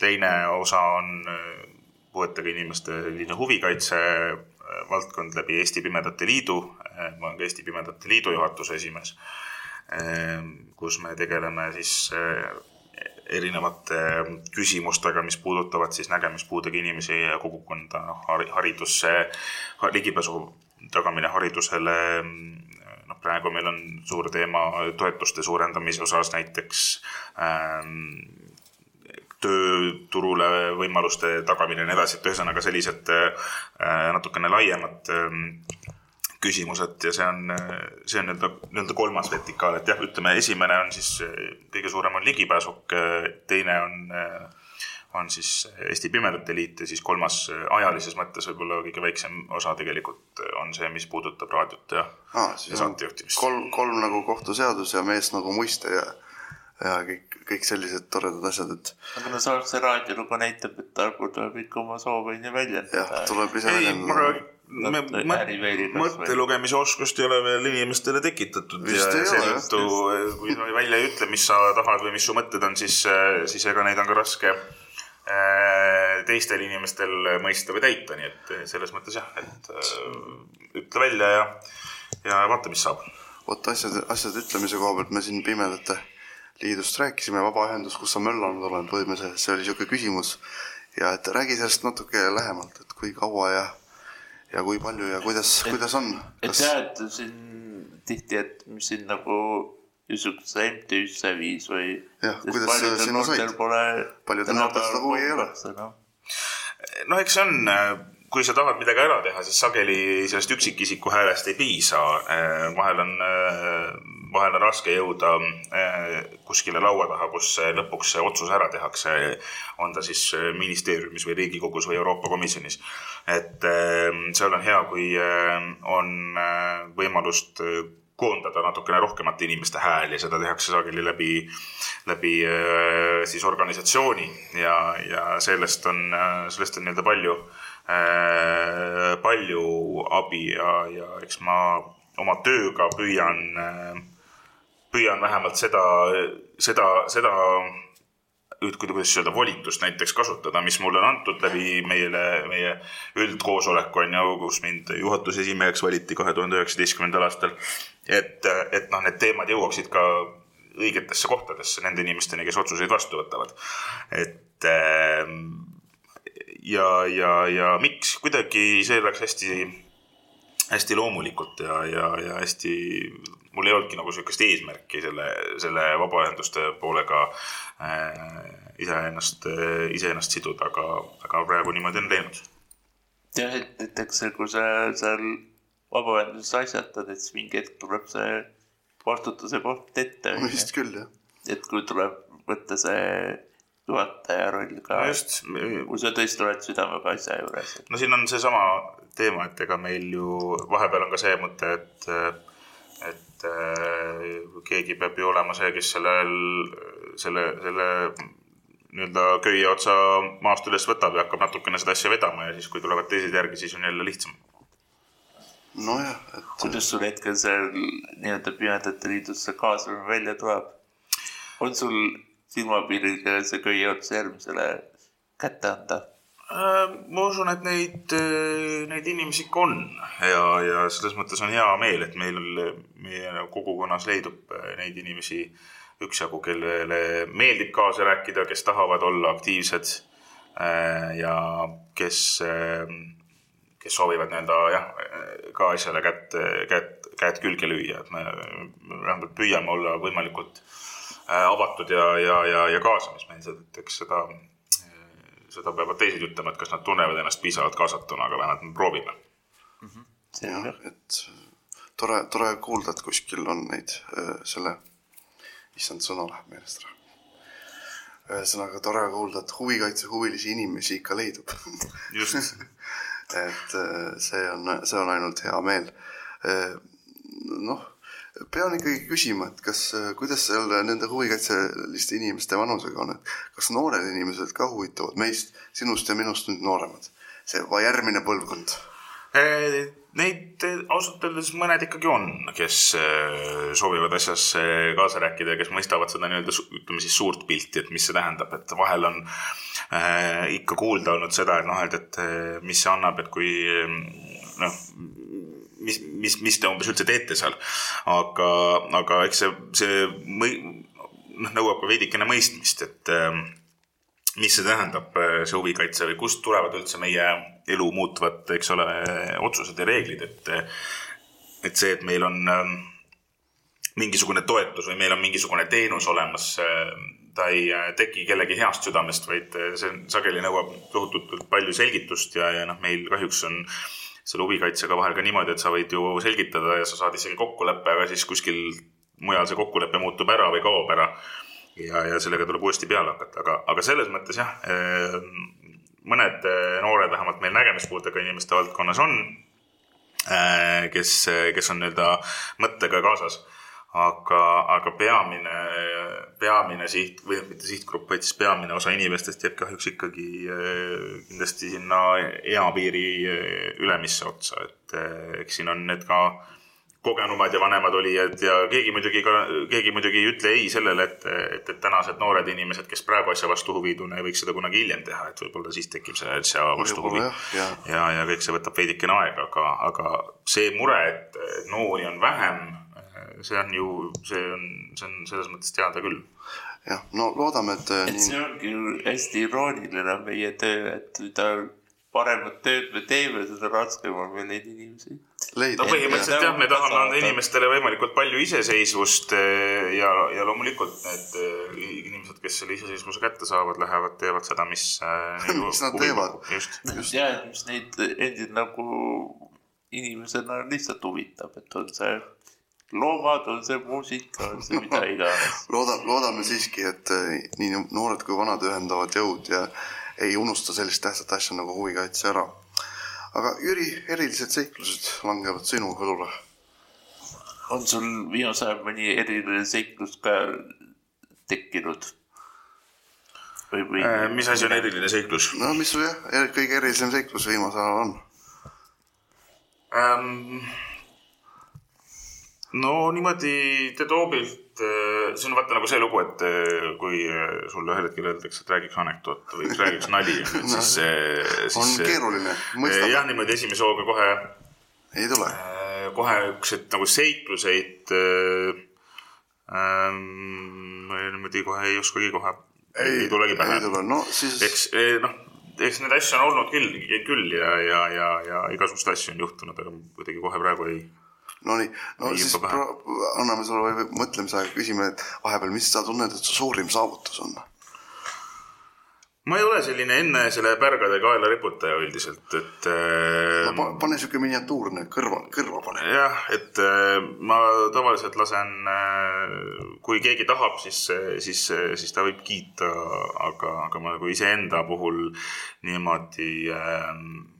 teine osa on eh, puuetega inimeste selline huvikaitse eh, valdkond läbi Eesti Pimedate Liidu. Ma olen ka Eesti Pimedate Liidu juhatuse esimees, ehm, kus me tegeleme siis erinevate küsimustega, mis puudutavad siis nägemispuudega inimesi ja kogukonda, noh, haridusse, ligipääsu tagamine haridusele praegu meil on suur teema toetuste suurendamise osas näiteks ähm, tööturule võimaluste tagamine ja nii edasi, et ühesõnaga sellised äh, natukene laiemad äh, küsimused ja see on, see on nii-öelda, nii-öelda kolmas vertikaal, et jah, ütleme, esimene on siis kõige suurem on ligipääsuk, teine on äh, on siis Eesti Pimedate Liit ja siis kolmas äh, ajalises mõttes võib-olla kõige väiksem osa tegelikult äh, on see, mis puudutab raadiot ja, ah, ja saatejuhtimist. kolm, kolm nagu kohtuseadus ja mees nagu muiste ja, ja kõik, kõik sellised toredad asjad, et. aga no samas see raadiolugu näitab, et Tarmo tuleb ikka oma soove nii väljendada. jah, tuleb ise väljendada me mõtte lugemise oskust ei ole veel inimestele tekitatud ja seetõttu, kui sa välja ei ütle, mis sa tahad või mis su mõtted on, siis, siis ega neid on ka raske Äh, teistel inimestel mõista või täita, nii et selles mõttes jah, et äh, ütle välja ja, ja vaata, mis saab. vot asjade, asjade ütlemise koha pealt me siin Pimedate Liidust rääkisime, vabaühendus, kus sa möllanud oled, põhimõtteliselt see oli niisugune küsimus. ja et räägi sellest natuke lähemalt, et kui kaua ja, ja kui palju ja kuidas, kuidas on et jah, et siin tihti, et mis siin nagu niisugusesse MTÜ-sse viis või. jah, kuidas sa sinna said? paljudel noortel seda huvi ei ole. noh, no eks see on, kui sa tahad midagi ära teha, siis sageli sellest üksikisiku häälest ei piisa. vahel on, vahel on raske jõuda kuskile laua taha, kus lõpuks see otsus ära tehakse. on ta siis ministeeriumis või Riigikogus või Euroopa Komisjonis. et seal on hea, kui on võimalust koondada natukene rohkemate inimeste hääl ja seda tehakse sageli läbi, läbi siis organisatsiooni ja, ja sellest on, sellest on nii-öelda palju, palju abi ja, ja eks ma oma tööga püüan, püüan vähemalt seda, seda, seda kuidas öelda, volitust näiteks kasutada, mis mulle on antud läbi meile, meie üldkoosoleku on ju, kus mind juhatuse esimeheks valiti kahe tuhande üheksateistkümnendal aastal et, et noh, need teemad jõuaksid ka õigetesse kohtadesse nende inimesteni, kes otsuseid vastu võtavad. et ähm, ja, ja, ja miks kuidagi see läks hästi, hästi loomulikult ja, ja, ja hästi, mul ei olnudki nagu sihukest eesmärki selle, selle vabaühenduste poolega äh, iseennast, iseennast siduda, aga, aga praegu niimoodi on läinud. jah, et, et eks see, kui sa seal vabaühenduses asjatad, et siis mingi hetk tuleb see vastutuse koht ette. vist küll, jah. et kui tuleb võtta see juhataja roll ka. just. kui sa tõesti oled südamega asja juures. no siin on seesama teema, et ega meil ju vahepeal on ka see mõte, et et äh, keegi peab ju olema see, kes sellel, selle, selle nii-öelda köie otsa maast üles võtab ja hakkab natukene seda asja vedama ja siis, kui tulevad teised järgi, siis on jälle lihtsam. nojah, et kuidas sul hetkel seal nii-öelda Pimedate Liidus see kaasamine välja tuleb? on sul silmapiiril, see köie ots järgmisele kätte anda? Äh, ma usun, et neid, neid inimesi ikka on ja, ja selles mõttes on hea meel, et meil meie kogukonnas leidub äh, neid inimesi üksjagu, kellele meeldib kaasa rääkida, kes tahavad olla aktiivsed äh, ja kes, kes soovivad nii-öelda jah, ka asjale kätt, kätt, käed külge lüüa, et me vähemalt püüame olla võimalikult avatud ja, ja, ja, ja kaasamismeelsed, et eks seda seda peavad teised ütlema, et kas nad tunnevad ennast piisavalt kaasatuna, aga vähemalt me proovime. jah, et tore, tore kuulda, et kuskil on neid äh, selle, issand, sõna läheb meelest ära. ühesõnaga tore kuulda, et huvikaitsehuvilisi inimesi ikka leidub. just et äh, see on, see on ainult hea meel. Äh, noh pean ikkagi küsima, et kas, kuidas seal nende huvikaitseliste inimeste vanusega on, et kas noored inimesed ka huvituvad meist, sinust ja minust nüüd nooremad, see järgmine põlvkond? Neid ausalt öeldes mõned ikkagi on, kes äh, soovivad asjas kaasa rääkida ja kes mõistavad seda nii-öelda ütleme siis suurt pilti, et mis see tähendab, et vahel on äh, ikka kuulda olnud seda, et noh, et, et äh, mis see annab, et kui noh, mis, mis, mis te umbes üldse teete seal. aga, aga eks see, see mõi-, noh, nõuab ka veidikene mõistmist, et ähm, mis see tähendab, äh, see huvikaitse või kust tulevad üldse meie elu muutvad, eks ole, otsused ja reeglid, et et see, et meil on ähm, mingisugune toetus või meil on mingisugune teenus olemas, äh, ta ei äh, teki kellegi heast südamest, vaid see sageli nõuab tohutult palju selgitust ja, ja noh, meil kahjuks on äh, selle huvikaitsega vahel ka niimoodi, et sa võid ju selgitada ja sa saad isegi kokkuleppe, aga siis kuskil mujal see kokkulepe muutub ära või kaob ära. ja, ja sellega tuleb uuesti peale hakata, aga, aga selles mõttes jah, eh, mõned eh, noored vähemalt meil nägemispuudega inimeste valdkonnas on, eh, kes, kes on nii-öelda mõttega kaasas aga, aga peamine, peamine siht või mitte sihtgrupp, vaid siis peamine osa inimestest jääb kahjuks ikkagi eh, kindlasti sinna eapiiri eh, ülemisse otsa, et eh, eks siin on need ka kogenumad ja vanemad olijad ja keegi muidugi ka, keegi muidugi ei ütle ei sellele, et, et, et tänased noored inimesed, kes praegu asja vastu huvi ei tunne, võiks seda kunagi hiljem teha, et võib-olla siis tekib see asja vastu huvi. ja, ja, ja kõik see võtab veidikene aega, aga, aga see mure, et noori on vähem see on ju, see on, see on selles mõttes teada küll. jah, no loodame, et. et nii... see ongi ju hästi irooniline meie töö, et mida paremat tööd me teeme, seda raskem on meil neid inimesi leida. no põhimõtteliselt jah, me tahame anda inimestele võimalikult palju iseseisvust eh, ja, ja loomulikult need eh, inimesed, kes selle iseseisvuse kätte saavad, lähevad, teevad seda, mis mis nad teevad. just, just.. ja, et mis neid endid nagu inimesena lihtsalt huvitab, et on see loomad, on see muusika, on see mida iganes loodan, loodame siiski, et eh, nii noored kui vanad ühendavad jõud ja ei unusta sellist tähtsat asja nagu huvikaitse ära. aga Jüri, erilised seiklused langevad sinu õlule. on sul viimasel ajal mõni eriline seiklus ka tekkinud? või, või äh,? mis asi on eriline seiklus? no mis su jah, kõige erilisem seiklus viimasel ajal on ähm,? No niimoodi Tedoobilt, äh, see on vaata nagu see lugu, et äh, kui äh, sulle ühel hetkel öeldakse, et räägiks anekdoot või räägiks nali, et siis, siis. on keeruline, mõistab. jah, niimoodi esimese hooga kohe. ei tule. kohe niisuguseid nagu seikluseid ähm,. niimoodi kohe ei oskagi kohe. ei tulegi pähe. ei tule, no siis. eks noh eks neid asju on olnud küll, küll ja, ja, ja, ja igasuguseid asju on juhtunud, aga kuidagi kohe praegu ei Nonii, no Nii, siis pro, anname sulle mõtlemisaega, küsime, et vahepeal, mis sa tunned, et su suurim saavutus on? ma ei ole selline enne selle pärgade kaela riputaja üldiselt, et no, äh, pane sihuke miniatuurne kõrva, kõrva pane. jah, et äh, ma tavaliselt lasen, äh, kui keegi tahab, siis, siis, siis ta võib kiita, aga, aga ma nagu iseenda puhul niimoodi noh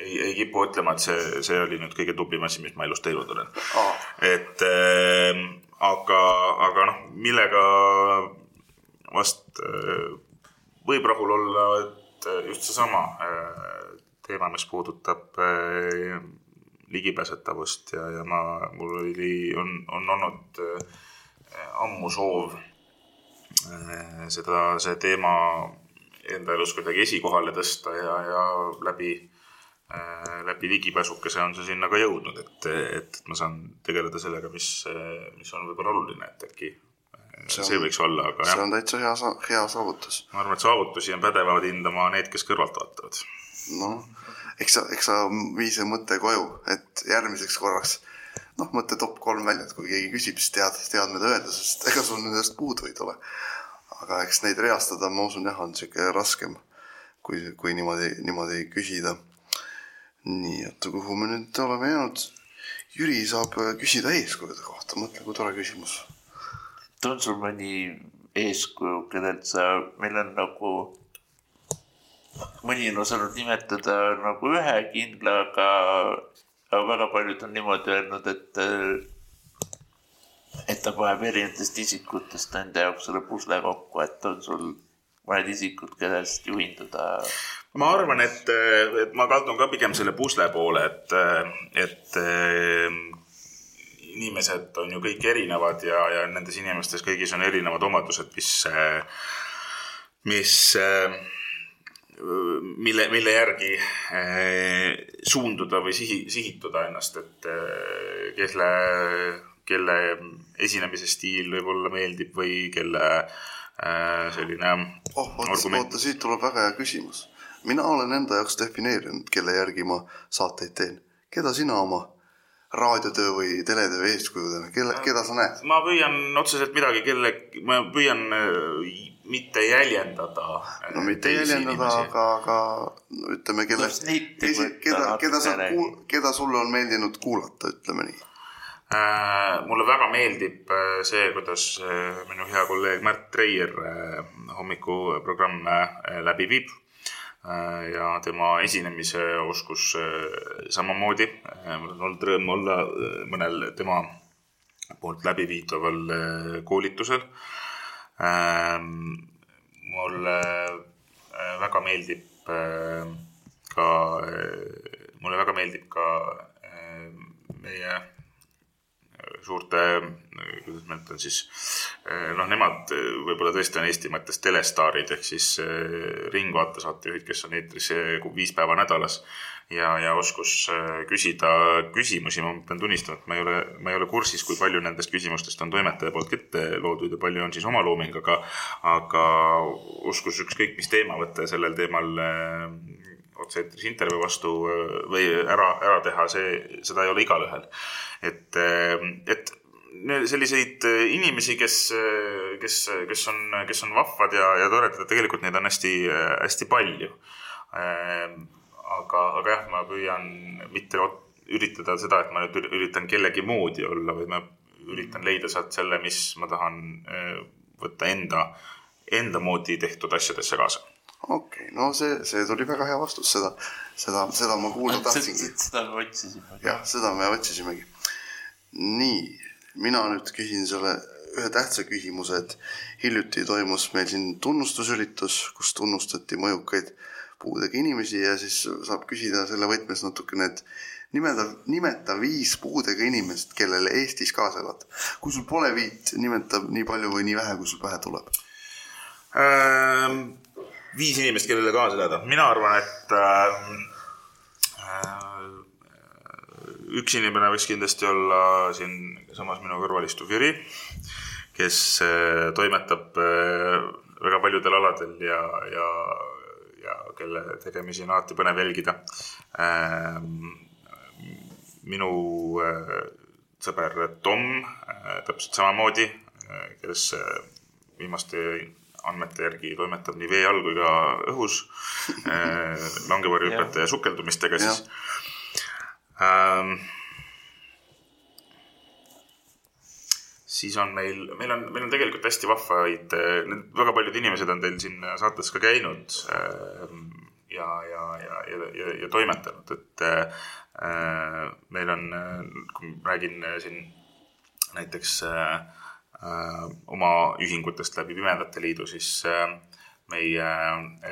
ei, ei kipu ütlema, et see, see oli nüüd kõige tublim asi, mis ma elus teinud olen Aa. et äh, aga, aga noh, millega vast äh, võib rahul olla, et äh, just seesama äh, teema, mis puudutab äh, ligipääsetavust ja, ja ma, mul oli, on, on olnud äh, ammu soov äh, seda, see teema enda elus kuidagi esikohale tõsta ja, ja läbi läbi ligipääsukese on see sinna ka jõudnud, et, et ma saan tegeleda sellega, mis, mis on võib-olla oluline, et äkki see, see võiks olla, aga see jah, on täitsa hea, hea saavutus. ma arvan, et saavutusi on pädevad hindama need, kes kõrvalt vaatavad. noh, eks sa, eks sa vii see mõte koju, et järgmiseks korraks noh, mõtle top kolm välja, et kui keegi küsib, siis tead, tead, mida öelda, sest ega sul nendest puudu ei tule. aga eks neid reastada, ma usun jah, on sihuke raskem, kui, kui niimoodi, niimoodi küsida. nii, oota, kuhu me nüüd oleme jäänud? Jüri saab küsida eeskujude kohta, mõtle, kui tore küsimus. on sul mõni eeskuju, kellelt sa, meil on nagu, mõni on osanud nimetada nagu ühe kindla, aga, aga väga paljud on niimoodi öelnud, et, et ta paneb erinevatest isikutest enda jaoks selle pusle kokku, et on sul mõned isikud, kellest juhinduda. Ma arvan, et, et ma kaldun ka pigem selle pusle poole, et, et äh, inimesed on ju kõik erinevad ja, ja nendes inimestes kõigis on erinevad omadused, mis, mis, mille, mille järgi suunduda või sihi, sihituda ennast, et kelle, kelle esinemise stiil võib-olla meeldib või kelle selline oh, oota, oota, siit tuleb väga hea küsimus. Mina olen enda jaoks defineerinud, kelle järgi ma saateid teen. keda sina oma raadiotöö või teletöö eeskujudena, kelle, keda sa näed? ma püüan otseselt midagi kelle, ma püüan äh, mitte jäljendada. no mitte jäljendada, aga, aga no ütleme, kelle keda, keda sa keda sulle on meeldinud kuulata, ütleme nii. Äh, mulle väga meeldib äh, see, kuidas äh, minu hea kolleeg Märt Treier äh, hommikuprogramme äh, läbi viib. Ja tema esinemise oskus äh, samamoodi. mul on olnud rõõm olla äh, mõnel tema poolt läbiviidaval äh, koolitusel. mulle äh, väga meeldib äh, ka, mulle väga meeldib ka äh, meie suurte, kuidas ma ütlen siis, noh, nemad eh, võib-olla tõesti on Eesti mõttes telestaarid ehk siis eh, Ringvaate saatejuhid, kes on eetris eh, viis päeva nädalas ja, ja oskus eh, küsida küsimusi, ma pean tunnistama, et ma ei ole, ma ei ole kursis, kui palju nendest küsimustest on toimetaja poolt ette loodud ja palju on siis oma looming, aga, aga oskus ükskõik mis teema võtta ja sellel teemal eh, otse-eetris intervjuu vastu äh, või ära, ära teha, see, seda ei ole igalühel. et, et ne- selliseid äh, inimesi, kes, kes, kes on, kes on vahvad ja, ja toredad, tegelikult neid on hästi, hästi palju. aga, aga jah, ma püüan mitte üritada seda, et ma nüüd üri- üritan kellegi moodi olla, vaid ma üritan leida sealt selle, mis ma tahan äh, võtta enda, enda moodi tehtud asjadesse kaasa okei okay,, no see, see tuli väga hea vastus, seda, seda, seda ma kuulda tahtsingi. seda me otsisime. jah, seda me otsisimegi. nii, mina nüüd küsin selle ühe tähtsa küsimuse, et hiljuti toimus meil siin tunnustusüritus, kus tunnustati mõjukaid puudega inimesi ja siis saab küsida selle võtmes natukene, et nimeta, nimeta viis puudega inimest, kellele Eestis kaasa elad. kui sul pole viit, nimeta nii palju või nii vähe, kui sul pähe tuleb. Ähm, viis inimest, kellele kaasa elada, mina arvan, et äh, äh, üks inimene võiks kindlasti olla siinsamas minu kõrval istuv Jüri, kes äh, toimetab äh, väga paljudel aladel ja, ja, ja kelle tegemisi on alati põnev jälgida äh,. minu äh, sõber Tom äh, täpselt samamoodi äh,, kes äh, viimaste andmete järgi toimetab nii vee all kui ka õhus äh, langevarjuhüpete ja sukeldumistega siis. Ähm, siis on meil, meil on, meil on tegelikult hästi vahvaid, väga paljud inimesed on teil siin saates ka käinud. ja, ja, ja, ja ja, ja toimetanud, et äh, meil on, kui räägin siin näiteks äh, oma ühingutest läbi Pimedate Liidu, siis äh, meie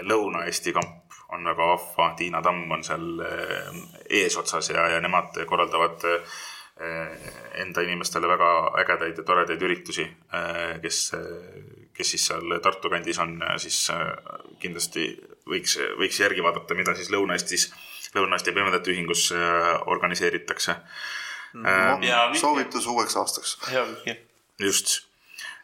Lõuna-Eesti kamp on väga vahva, Tiina Tamm on seal eesotsas ja, ja nemad korraldavad enda inimestele väga ägedaid ja toredaid üritusi, kes kes siis seal Tartu kandis on, siis äh, kindlasti võiks, võiks järgi vaadata, mida siis Lõuna-Eestis, Lõuna-Eesti Pimedate Ühingus äh, organiseeritakse mm,. Ähm, soovitus uueks aastaks. Just,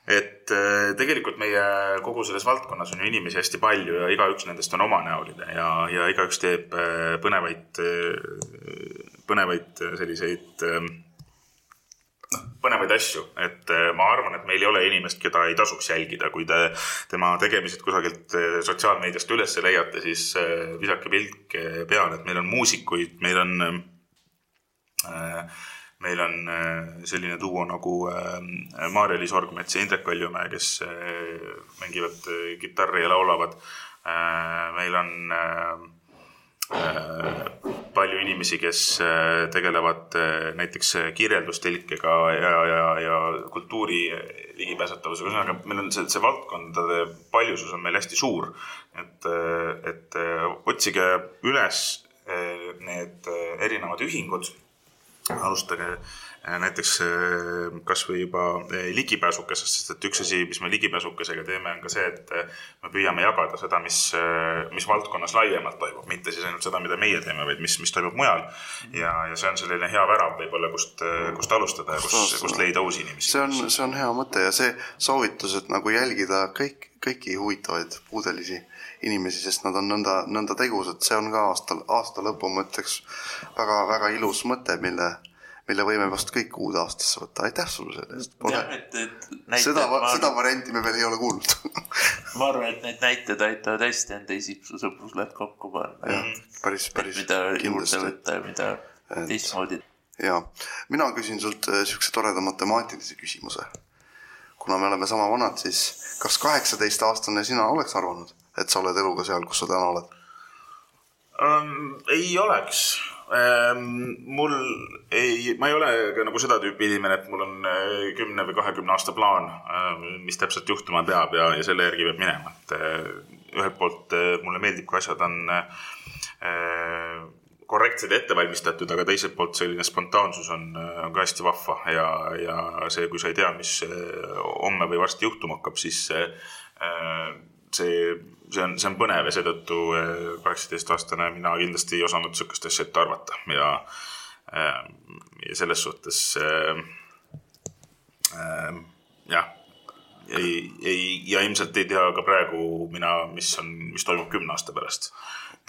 et äh, tegelikult meie kogu selles valdkonnas on ju inimesi hästi palju ja igaüks nendest on omanäoline ja, ja igaüks teeb põnevaid, põnevaid selliseid noh, põnevaid asju, et äh, ma arvan, et meil ei ole inimest, keda ei tasuks jälgida, kui te tema tegemised kusagilt äh, sotsiaalmeediast üles leiate, siis äh, visake pilk peale, et meil on muusikuid, meil on meil on selline duo nagu Maarja-Liis Orgmets ja Indrek Kaljumäe, kes mängivad kitarri ja laulavad. meil on Äh, palju inimesi, kes äh, tegelevad äh, näiteks kirjeldustõlkega ja, ja, ja kultuuri ligipääsetavusega, ühesõnaga meil on see, see valdkondade paljusus on meil hästi suur. et, et otsige üles need erinevad ühingud, alustage Äh, näiteks äh, kasvõi juba äh, ligipääsukesest, sest et üks asi, mis me ligipääsukesega teeme, on ka see, et me püüame jagada seda, mis, mis valdkonnas laiemalt toimub, mitte siis ainult seda, mida meie teeme, vaid mis, mis toimub mujal. ja, ja see on selline hea värav võib-olla, kust, kust alustada ja kust, kust leida uusi inimesi. see on, see on hea mõte ja see soovitus, et nagu jälgida kõik, kõiki huvitavaid puudelisi inimesi, sest nad on nõnda, nõnda tegusad, see on ka aasta, aasta lõpu mõtteks väga, väga ilus mõte, mille mille võime vast kõik uude aastasse võtta, aitäh sulle selle eest. seda, seda varianti me veel ei ole kuulnud ma arvan, et need näited aitavad hästi enda isiksuse sõpruslehed kokku panna. päris, päris. mida juurde võtta ja mida teistmoodi. ja, mina küsin sult äh, siukse toreda matemaatilise küsimuse. kuna me oleme sama vanad, siis kas kaheksateistaastane sina oleks arvanud, et sa oled eluga seal, kus sa täna oled um,? ei oleks Ehm, mul ei, ma ei ole ka nagu seda tüüpi inimene, et mul on eh, kümne või kahekümne aasta plaan, eh, mis täpselt juhtuma peab ja, ja selle järgi peab minema, et eh, ühelt poolt mulle meeldib, kui asjad on korrektsed ja ette valmistatud, aga teiselt poolt selline spontaansus on, on ka hästi vahva ja, ja see, kui sa ei tea, mis homme või varsti juhtuma hakkab, siis see, see see on, see on põnev ja seetõttu eh, kaheksateistaastane mina kindlasti ei osanud sihukest asja ette arvata ja, eh, ja selles suhtes äh, jah, ei, ei ja ilmselt ei tea ka praegu mina, mis on, mis toimub kümne aasta pärast.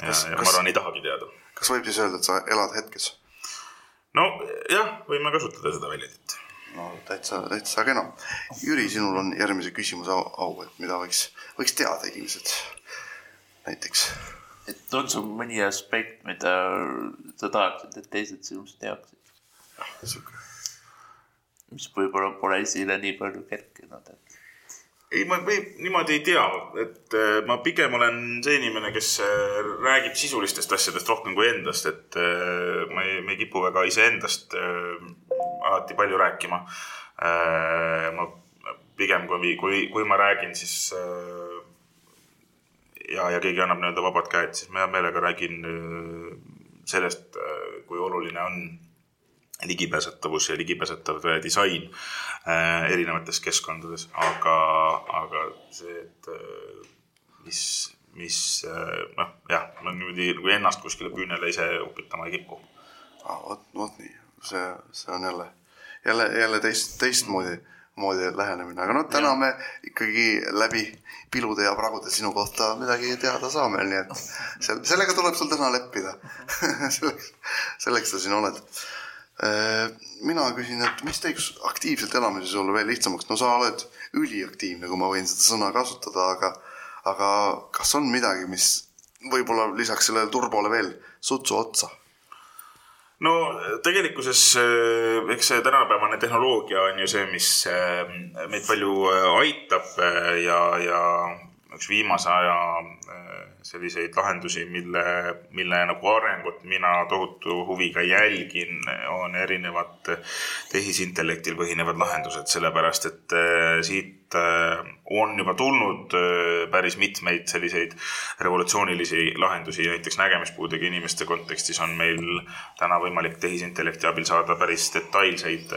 ja, ja ma arvan, ei tahagi teada. kas võib siis öelda, et sa elad hetkes? no jah, võime kasutada seda väljendit no täitsa, täitsa kena. Jüri, sinul on järgmise küsimuse au, au, et mida võiks, võiks teada inimesed näiteks. et on sul mõni aspekt, mida sa tahaksid, et teised sinust teaksid? jah, sihuke. mis võib-olla pole esile nii palju kerkinud, et. ei, ma või niimoodi ei tea, et äh, ma pigem olen see inimene, kes äh, räägib sisulistest asjadest rohkem kui endast, et äh, ma ei, ma ei kipu väga iseendast alati palju rääkima. ma pigem kui, kui, kui ma räägin, siis ja, ja keegi annab nii-öelda vabad käed, siis ma hea meelega räägin äh, sellest, äh, kui oluline on ligipääsetavus ja ligipääsetav disain äh, erinevates keskkondades, aga, aga see, et mis, mis noh, jah, ma niimoodi nagu ennast kuskile küünele ise upitama ei kipu. vot, vot nii, see, see on jälle, jälle, jälle teist, teistmoodi moodi lähenemine, aga noh, täna ja. me ikkagi läbi pilude ja pragude sinu kohta midagi teada saame, nii et sel-, sellega tuleb sul täna leppida selleks, selleks sa siin oled. Äh, mina küsin, et mis teeks aktiivselt elamise sulle veel lihtsamaks, no sa oled üliaktiivne, kui ma võin seda sõna kasutada, aga aga kas on midagi, mis võib-olla lisaks sellele turbole veel sutsu otsa no tegelikkuses eh, eks see tänapäevane tehnoloogia on ju see, mis eh, meid palju eh, aitab ja, ja üks viimase aja selliseid lahendusi, mille, mille nagu arengut mina tohutu huviga jälgin, on erinevad tehisintellektil põhinevad lahendused, sellepärast et siit on juba tulnud päris mitmeid selliseid revolutsioonilisi lahendusi, näiteks nägemispuudega inimeste kontekstis on meil täna võimalik tehisintellekti abil saada päris detailseid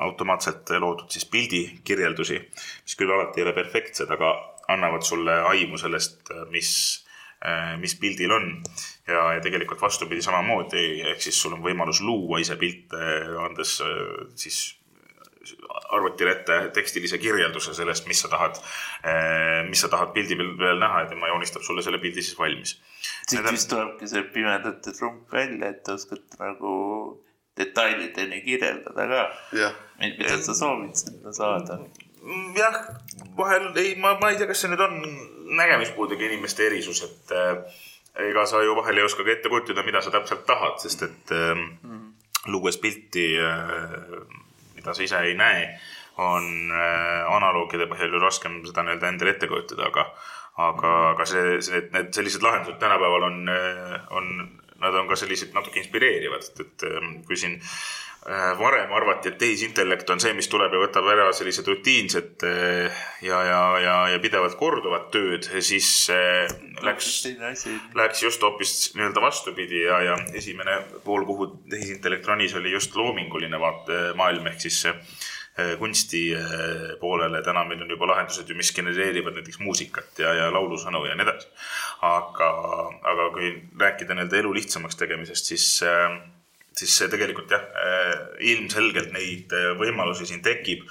automaatselt loodud siis pildikirjeldusi, mis küll alati ei ole perfektsed, aga annavad sulle aimu sellest, mis, mis pildil on. ja, ja tegelikult vastupidi samamoodi, ehk siis sul on võimalus luua ise pilte, andes siis arvutile ette tekstilise kirjelduse sellest, mis sa tahad, mis sa tahad pildi peal näha ja tema joonistab sulle selle pildi siis valmis. siit vist tulebki see pimedate trump välja, et te oskate nagu detailideni kirjeldada ka, mida sa soovid sinna saada. Jah, vahel ei, ma, ma ei tea, kas see nüüd on nägemispuudega inimeste erisus, et äh, ega sa ju vahel ei oska ka ette kujutada, mida sa täpselt tahad, sest et äh, mm. luues pilti äh,, mida sa ise ei näe, on äh, analoogide põhjal ju raskem seda nii-öelda endale ette kujutada, aga aga, aga see, see, need sellised lahendused tänapäeval on, äh, on nad on ka sellised natuke inspireerivad, et, et ähm, kui siin varem arvati, et tehisintellekt on see, mis tuleb ja võtab ära sellised rutiinsed äh, ja, ja, ja, ja pidevalt korduvad tööd, siis äh, läks, läks just hoopis nii-öelda vastupidi ja, ja esimene pool, kuhu tehisintellekt ronis, oli just loominguline maailm ehk siis kunsti poolele. täna meil on juba lahendused ju, mis genereerivad näiteks muusikat ja, ja laulusõnu ja nii edasi. Aga, aga kui rääkida nii-öelda elu lihtsamaks tegemisest, siis, äh, siis see tegelikult jah, äh, ilmselgelt neid äh, võimalusi siin tekib.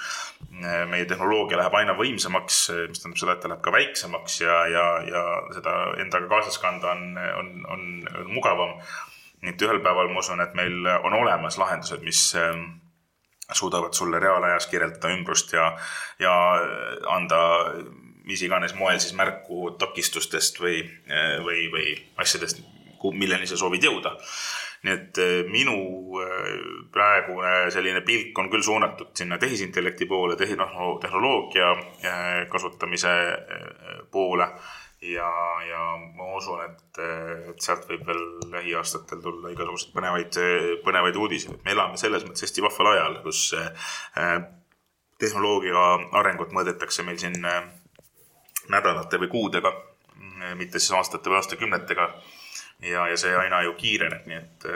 meie tehnoloogia läheb aina võimsamaks, mis tähendab seda, et ta läheb ka väiksemaks ja, ja, ja seda endaga kaasas kanda on, on, on, on mugavam. nii et ühel päeval ma usun, et meil on olemas lahendused, mis suudavad sulle reaalajas kirjeldada ümbrust ja, ja anda mis iganes moel siis märku takistustest või, või, või asjadest, milleni sa soovid jõuda. Nii et eh, minu eh, praegune selline pilk on küll suunatud sinna tehisintellekti poole, noh, tehnoloogia eh, kasutamise poole ja, ja ma usun, et, et sealt võib veel lähiaastatel tulla igasuguseid põnevaid, põnevaid uudiseid. me elame selles mõttes hästi vahval ajal, kus tehnoloogia arengut mõõdetakse meil siin nädalate või kuudega, mitte siis aastate või aastakümnetega. Ja, ja see aina ju kiireneb, nii et,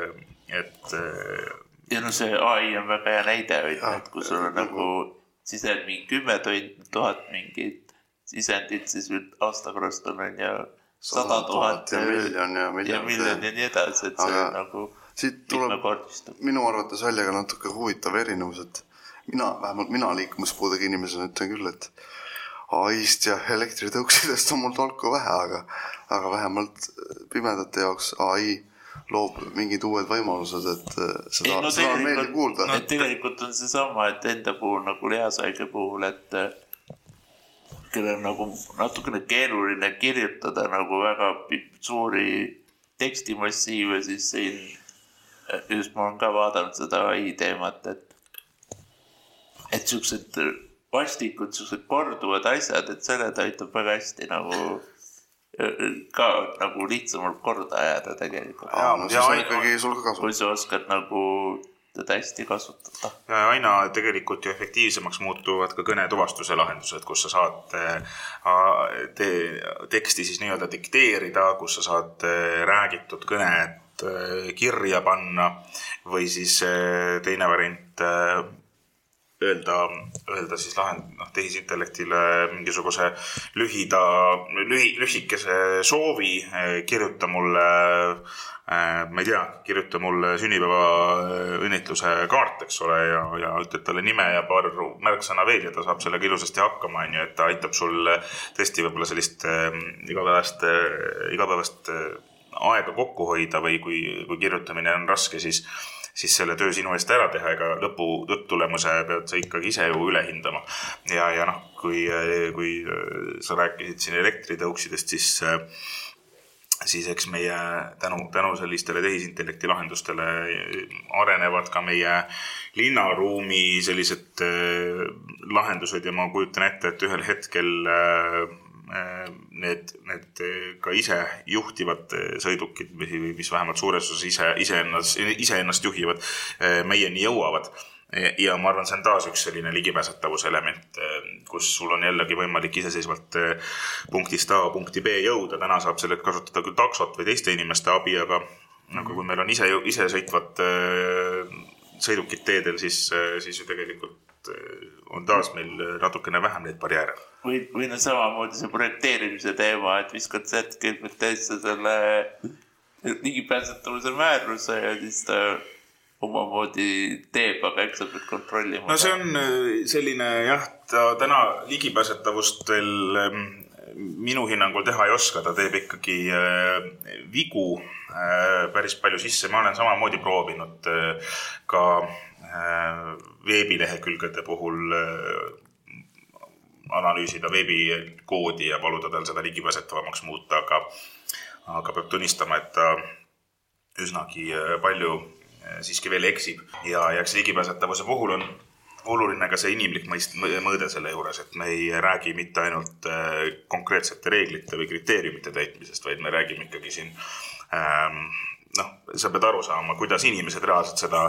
et. ja no see ai on väga hea näide, et kui sul on nagu sisend mingi kümme tuhat mingit sisendit, siis aasta pärast on, on ju sada tuhat ja miljon ja miljon. ja miljon ja nii edasi, et see Aga on nagu. siit tuleb minu arvates välja ka natuke huvitav erinevus, et mina, vähemalt mina liikumispuudega inimesena ütlen küll, et ai-st ja elektritõuksidest on mul tolku vähe, aga, aga vähemalt pimedate jaoks ai loob mingid uued võimalused, et äh, seda, no, seda on meeldiv kuulda no,. et tegelikult on seesama, et enda puhul nagu lihasaige puhul, et äh, kellel on nagu natukene keeruline kirjutada nagu väga suuri tekstimassiive, siis siin äh, just ma olen ka vaadanud seda ai teemat, et et siuksed vastikud, siuksed korduvad asjad, et selle ta aitab väga hästi nagu ka nagu lihtsamalt korda ajada tegelikult. siis on ikkagi sul ka kasu. kui sa oskad nagu teda hästi kasutada. ja aina tegelikult ju efektiivsemaks muutuvad ka kõnetuvastuse lahendused, kus sa saad te, teksti siis nii-öelda dikteerida, kus sa saad räägitud kõnet kirja panna või siis teine variant öelda, öelda siis lahend-, noh, tehisintellektile mingisuguse lühida, lühi, lühikese soovi, kirjuta mulle, äh, ma ei tea, kirjuta mulle sünnipäevaõnnitluse kaart, eks ole, ja, ja ütled talle nime ja paar märksõna veel ja ta saab sellega ilusasti hakkama, on ju, et ta aitab sul tõesti võib-olla sellist äh, igapäevast, äh, igapäevast aega kokku hoida või kui, kui kirjutamine on raske, siis siis selle töö sinu eest ära teha, ega lõpu, lõpptulemuse pead sa ikkagi ise ju üle hindama. ja, ja noh, kui, kui sa rääkisid siin elektritõuksidest, siis siis eks meie tänu, tänu sellistele tehisintellekti lahendustele arenevad ka meie linnaruumi sellised äh, lahendused ja ma kujutan ette, et ühel hetkel äh, need, need ka ise juhtivad sõidukid, mis vähemalt suures osas ise, iseennast, iseennast juhivad, meieni jõuavad ja ma arvan, see on taas üks selline ligipääsetavuse element, kus sul on jällegi võimalik iseseisvalt punktist A punkti B jõuda. täna saab selleks kasutada küll taksot või teiste inimeste abi, aga nagu kui meil on ise, isesõitvad sõidukid teedel, siis, siis ju tegelikult on taas meil natukene vähem neid barjääre. või, või no samamoodi see projekteerimise teema, et viskad täitsa selle ligipääsetavuse määruse ja siis ta omamoodi teeb, aga eks sa pead kontrollima. no see on selline jah, ta täna ligipääsetavust veel minu hinnangul teha ei oska, ta teeb ikkagi vigu päris palju sisse, ma olen samamoodi proovinud ka veebilehekülgede puhul analüüsida veebikoodi ja paluda tal seda ligipääsetavamaks muuta, aga, aga peab tunnistama, et ta üsnagi palju siiski veel eksib. Ja, ja eks ligipääsetavuse puhul on oluline ka see inimlik mõist-, mõõde selle juures, et me ei räägi mitte ainult konkreetsete reeglite või kriteeriumite täitmisest, vaid me räägime ikkagi siin ähm, noh, sa pead aru saama, kuidas inimesed reaalselt seda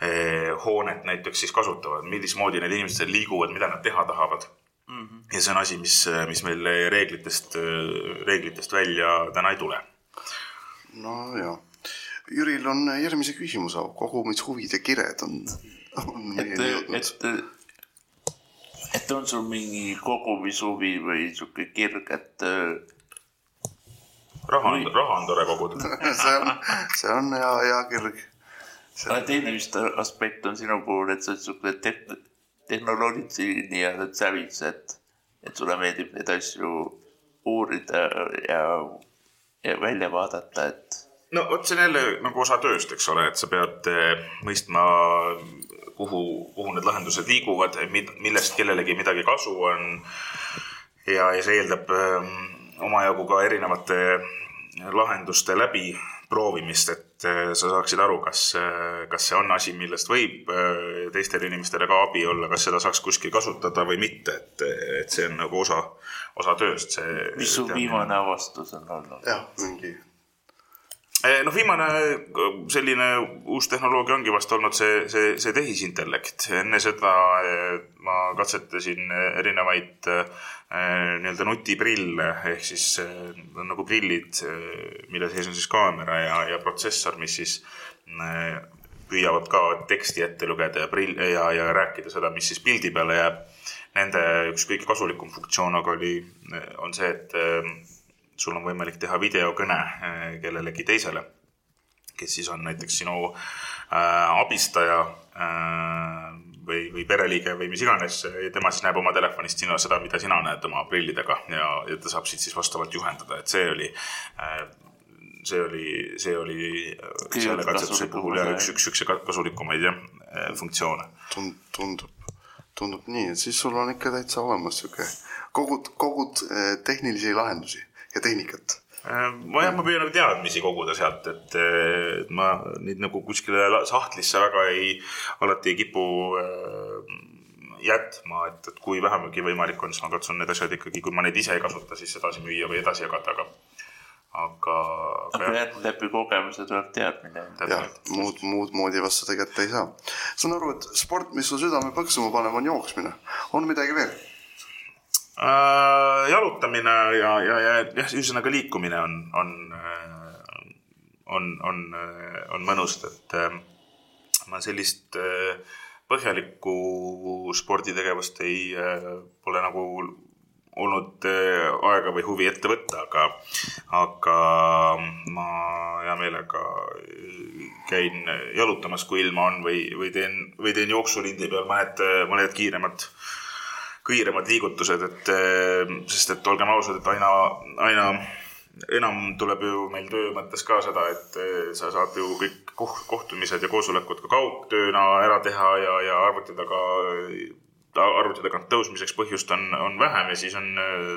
eh, hoonet näiteks siis kasutavad, millismoodi need inimesed seal liiguvad, mida nad teha tahavad mm. -hmm. ja see on asi, mis, mis meil reeglitest, reeglitest välja täna ei tule. no ja, Jüril on järgmise küsimuse, kogumishuvide kired on, on meieni jõudnud. et, et on sul mingi kogumishuvi või sihuke kirg, et raha on, raha on tore koguda see on, see on hea, hea kirg. aga teine vist aspekt on sinu puhul, et sa oled sihuke te tehnoloogilisi nii-öelda sävis, et, et sulle meeldib neid asju uurida ja, ja välja vaadata, et. no vot, see on jälle nagu osa tööst, eks ole, et sa pead mõistma, kuhu, kuhu need lahendused liiguvad, millest kellelegi midagi kasu on. ja, ja see eeldab ähm, omajagu ka erinevate lahenduste läbi proovimist, et äh, sa saaksid aru, kas, äh, kas see on asi, millest võib äh, teistele inimestele ka abi olla, kas seda saaks kuskil kasutada või mitte, et, et see on nagu osa, osa tööst, see. mis su viimane avastus on olnud? jah, mingi noh, viimane selline uus tehnoloogia ongi vast olnud see, see, see tehisintellekt. enne seda ma katsetasin erinevaid nii-öelda nutiprille ehk siis nagu prillid, mille sees on siis kaamera ja, ja protsessor, mis siis püüavad ka teksti ette lugeda ja prill ja, ja rääkida seda, mis siis pildi peale jääb. Nende üks kõige kasulikum funktsioon aga oli, on see, et sul on võimalik teha videokõne äh, kellelegi teisele, kes siis on näiteks sinu äh, abistaja äh, või, või pereliige või mis iganes. tema siis näeb oma telefonist sinu seda, mida sina näed oma prillidega ja, ja ta saab sind siis vastavalt juhendada, et see oli see oli, see oli selle katsetuse puhul ja üks, üks, üks kasulikumaid jah, funktsioone Tund,. tundub, tundub nii, et siis sul on ikka täitsa olemas sihuke, kogud, kogud tehnilisi lahendusi ja tehnikat? ma jah, ma püüan nagu teadmisi koguda sealt, et, et ma neid nagu kuskile sahtlisse väga ei, alati ei kipu äh, jätma, et, et kui vähemagi võimalik on, siis ma katsun need asjad ikkagi, kui ma neid ise ei kasuta, siis edasi müüa või edasi jagada, aga aga. aga jah, läbi kogemuse tuleb teadmine. jah, muud, muud moodi vast seda kätte ei saa. saan aru, et sport, mis sul südame põksuma paneb, on jooksmine. on midagi veel? Äh, jalutamine ja, ja, ja jah, ühesõnaga liikumine on, on, on, on, on mõnus, et äh, ma sellist äh, põhjalikku sporditegevust ei, pole nagu olnud aega või huvi ette võtta, aga, aga ma hea meelega käin jalutamas, kui ilma on või, või teen, või teen jooksulindi peal mõned, mõned kiiremad kiiremad liigutused, et eh, sest et olgem ausad, et aina, aina enam tuleb ju meil töö mõttes ka seda, et eh, sa saad ju kõik kohtumised ja koosolekud ka kaugtööna ära teha ja, ja arvuti taga, arvuti tagant tõusmiseks põhjust on, on vähem ja siis on eh,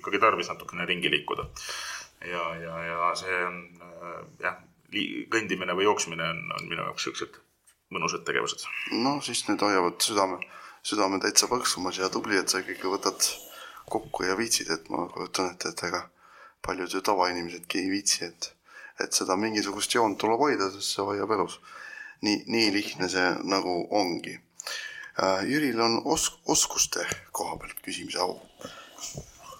ikkagi tarvis natukene ringi liikuda. ja, ja, ja see on jah, kõndimine või jooksmine on, on minu jaoks siuksed mõnusad tegevused. no siis need hoiavad südame südame täitsa põksumas ja tubli, et sa ikkagi võtad, kokku ja viitsid, et ma kujutan ette, et ega paljud ju tavainimesedki ei viitsi, et, et seda mingisugust joont tuleb hoida, sest see hoiab elus. nii, nii lihtne see nagu ongi. Jüril on os-, oskuste koha pealt küsimise au.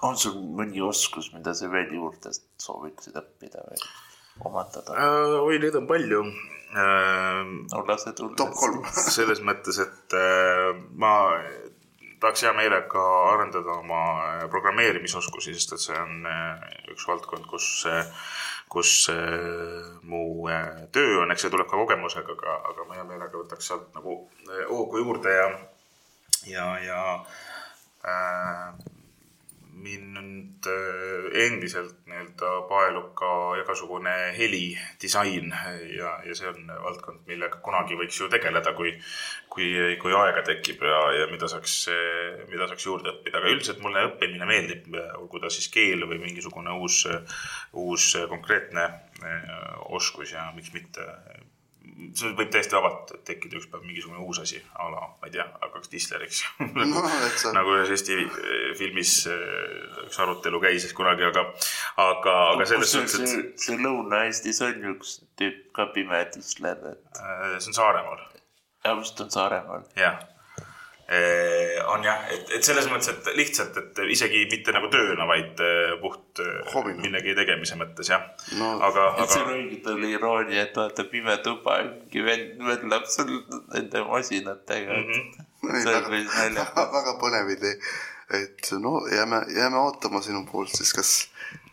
on sul mõni oskus, mida sa veel juurde sooviksid õppida või omandada? Äh, oi, neid on palju. No lase tulla. top kolm. selles mõttes, et äh, ma tahaks hea meelega arendada oma äh, programmeerimisoskusi, sest et see on äh, üks valdkond, kus, kus äh, mu töö on, eks see tuleb ka kogemusega, aga, aga ma hea meelega võtaks sealt nagu hoogu juurde ja, ja, ja äh, mind äh, endiselt nii-öelda paelub ka igasugune helidisain ja, ja see on valdkond, millega kunagi võiks ju tegeleda, kui, kui, kui aega tekib ja, ja mida saaks, mida saaks juurde õppida, aga üldiselt mulle õppimine meeldib, olgu ta siis keel või mingisugune uus, uus konkreetne äh, oskus ja miks mitte see võib täiesti vabalt tekkida üks päev mingisugune uus asi a la, ma ei tea, hakkaks disleriks No, et sa- nagu ühes Eesti eh, filmis eh, üks arutelu käis kunagi, aga, aga, aga selles suhtes, et see, see Lõuna-Eestis on ju üks tüüp ka pime tisler, et eh, see on Saaremaal, ja vist on Saaremaal. jah. On jah, et, et selles mõttes, et lihtsalt, et isegi mitte nagu tööna, vaid eh, puht eh, Hobina. millegi tegemise mõttes jah No, aga, et see aga on õige tal iroonia, et vaata pime tuba mingi vend möllab sul nende masinatega mm. -hmm. see on päris naljakas. väga, väga põnev idee. et no jääme, jääme ootama sinu poolt siis kas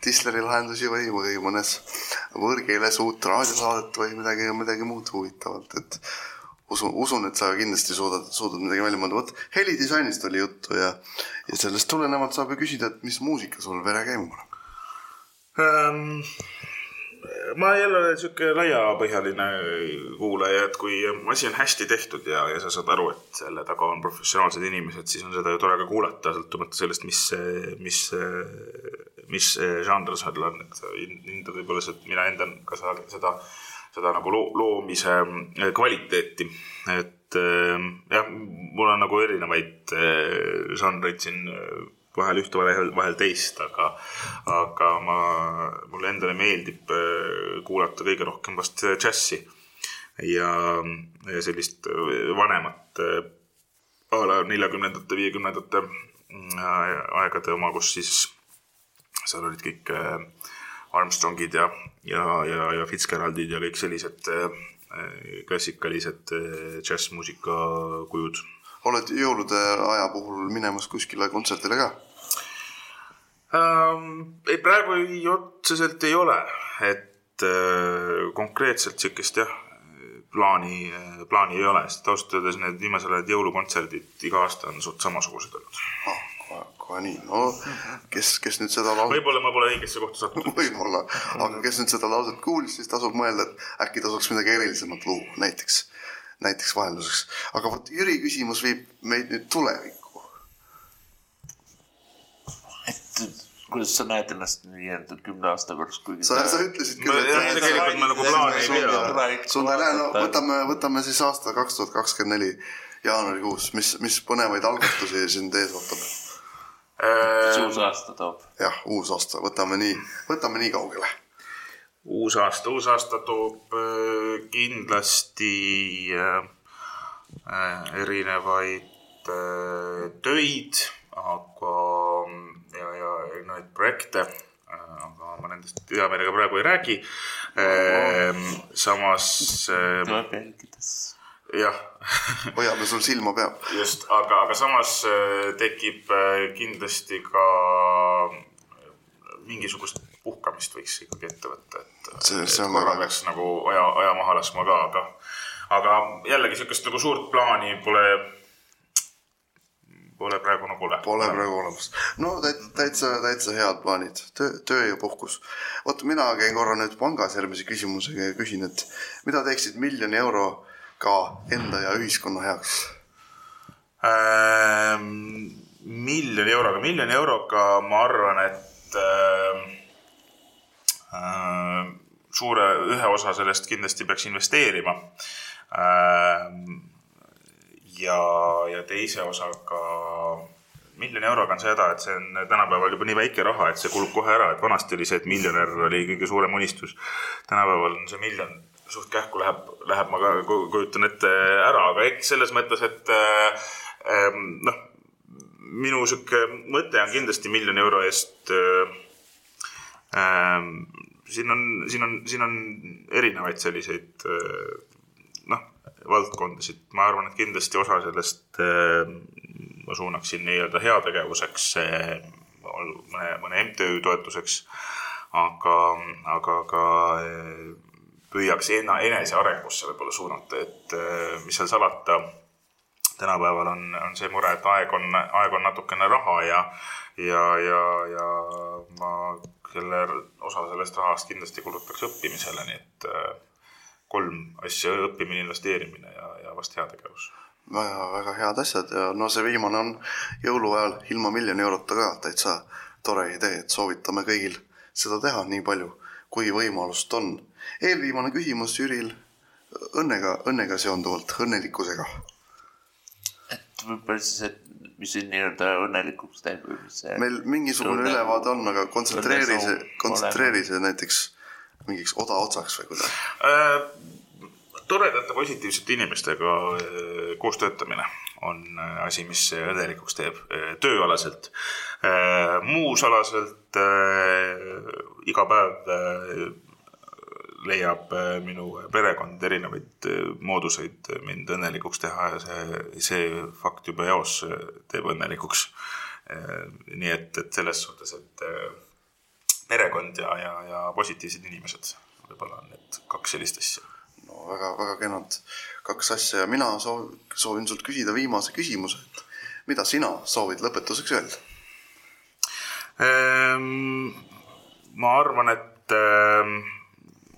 Disleri lahendusi või, või mõnes võõrkeeles uut raadiosaadet või midagi, midagi muud huvitavat, et usun, usun, et sa kindlasti suudad, suudad midagi välja mõelda. vot helidisainist oli juttu ja, ja sellest tulenevalt saab ju küsida, et mis muusika sul vere käima paneb. ähm, ma ei ole sihuke laiapõhjaline kuulaja, et kui asi on hästi tehtud ja, ja sa saad aru, et selle taga on professionaalsed inimesed, siis on seda ju tore ka kuulata, sõltumata sellest, mis, mis, mis žanr seal on, et hindad võib-olla mina hindan ka seda, seda, nagu loo, loomise kvaliteeti, et äh, jah, mul on nagu erinevaid äh, žanreid siin äh, vahel ühte, vahel, vahel teist, aga, aga ma, mulle endale meeldib äh, kuulata kõige rohkem vast džässi ja, ja sellist äh, vanemat äh, a la neljakümnendate, viiekümnendate aegade oma, kus siis seal olid kõik äh, Armstrongid ja, ja, ja, ja Fitzgeraldid ja kõik sellised äh, klassikalised äh, džässmuusika kujud oled jõulude aja puhul minemas kuskile kontserdile ka? ähm,. ei, praegu ei, otseselt ei ole, et äh, konkreetselt sihukest jah, plaani, plaani ei ole, sest ausalt öeldes need viimasel ajal jõulukontserdid iga aasta on suht samasugused olnud. nii, no kes, kes nüüd seda lauset, võib-olla ma pole õigesse kohta sattunud. võib-olla, aga kes nüüd seda lauset kuulis, siis tasub mõelda, et äkki tasuks midagi erilisemat luua, näiteks, näiteks vahelduseks. aga vot Jüri küsimus viib meid nüüd tulevikku. et kuidas sa näed ennast nii-öelda kümne aasta pärast, kuigi sa, sa ütlesid küll, jah, et tegelikult ma nagu plaani ei pea. sul ei lähe, no võtame, võtame siis aasta kaks tuhat kakskümmend neli jaanuarikuus, mis, mis põnevaid algatusi sind ees ootab? Mis uus aasta toob? jah, uus aasta, võtame nii, võtame nii kaugele. uus aasta, uus aasta toob äh, kindlasti äh, äh, erinevaid äh, töid, aga ja, ja erinevaid projekte, aga ma nendest hea meelega praegu ei räägi. samas äh, tuleb jälgides. jah, hoiame sul silma peal. just, aga, aga samas äh, tekib äh, kindlasti ka mingisugust puhkamist võiks ikkagi ette võtta, et. See- see on korra peaks nagu aja, aja maha laskma ka, aga, aga jällegi sihukest nagu suurt plaani pole, pole praegu nagu ole. Pole praegu olemas. no täitsa, täitsa, head plaanid, töö, töö ja puhkus. vot mina käin korra nüüd pangas järgmise küsimusega ja küsin, et mida teeksid miljoni euroga enda ja ühiskonna heaks? Ähm, miljoni euroga, miljoni euroga ma arvan, et äh, äh, suure, ühe osa sellest kindlasti peaks investeerima äh,. ja, ja teise osaga miljoni euroga on seda, et see on tänapäeval juba nii väike raha, et see kulub kohe ära, et vanasti oli see, et miljonär oli kõige suurem unistus. tänapäeval on see miljon suht kähku läheb, läheb, ma kujutan ette ära, aga eks selles mõttes, et äh, ähm, noh, minu sihuke mõte on kindlasti miljoni euro eest äh, äh, siin on, siin on, siin on erinevaid selliseid noh, valdkondasid, ma arvan, et kindlasti osa sellest ma suunaksin nii-öelda heategevuseks, mõne, mõne MTÜ toetuseks, aga, aga ka püüaks ena, enesearengusse võib-olla suunata, et mis seal salata, tänapäeval on, on see mure, et aeg on, aeg on natukene raha ja, ja, ja, ja ma selle, osa sellest rahast kindlasti kulutaks õppimisele, nii et kolm asja, õppimine, investeerimine ja, ja vast heategevus väga, väga head asjad ja no see viimane on jõuluajal ilma miljoni eurota ka täitsa tore idee, et soovitame kõigil seda teha nii palju, kui võimalust on. Eelviimane küsimus Jüril õnnega, õnnega seonduvalt, õnnelikkusega. et võib-olla siis, et mis sind nii-öelda õnnelikuks teeb või mis see meil mingisugune ülevaade on, aga kontsentreeri see, kontsentreeri see näiteks mingiks odaotsaks või kuidagi äh,? toredate positiivsete inimestega äh, koos töötamine on äh, asi, mis õnnelikuks teeb äh, tööalaselt. muus alaselt iga päev leiab minu perekond erinevaid mooduseid mind õnnelikuks teha ja see, see fakt juba eos teeb õnnelikuks. nii et, et selles suhtes, et perekond ja, ja, ja positiivsed inimesed võib-olla on need kaks sellist asja no väga, väga kenad kaks asja ja mina soov, soovin sult küsida viimase küsimuse, et mida sina soovid lõpetuseks öelda ehm,? ma arvan, et äh,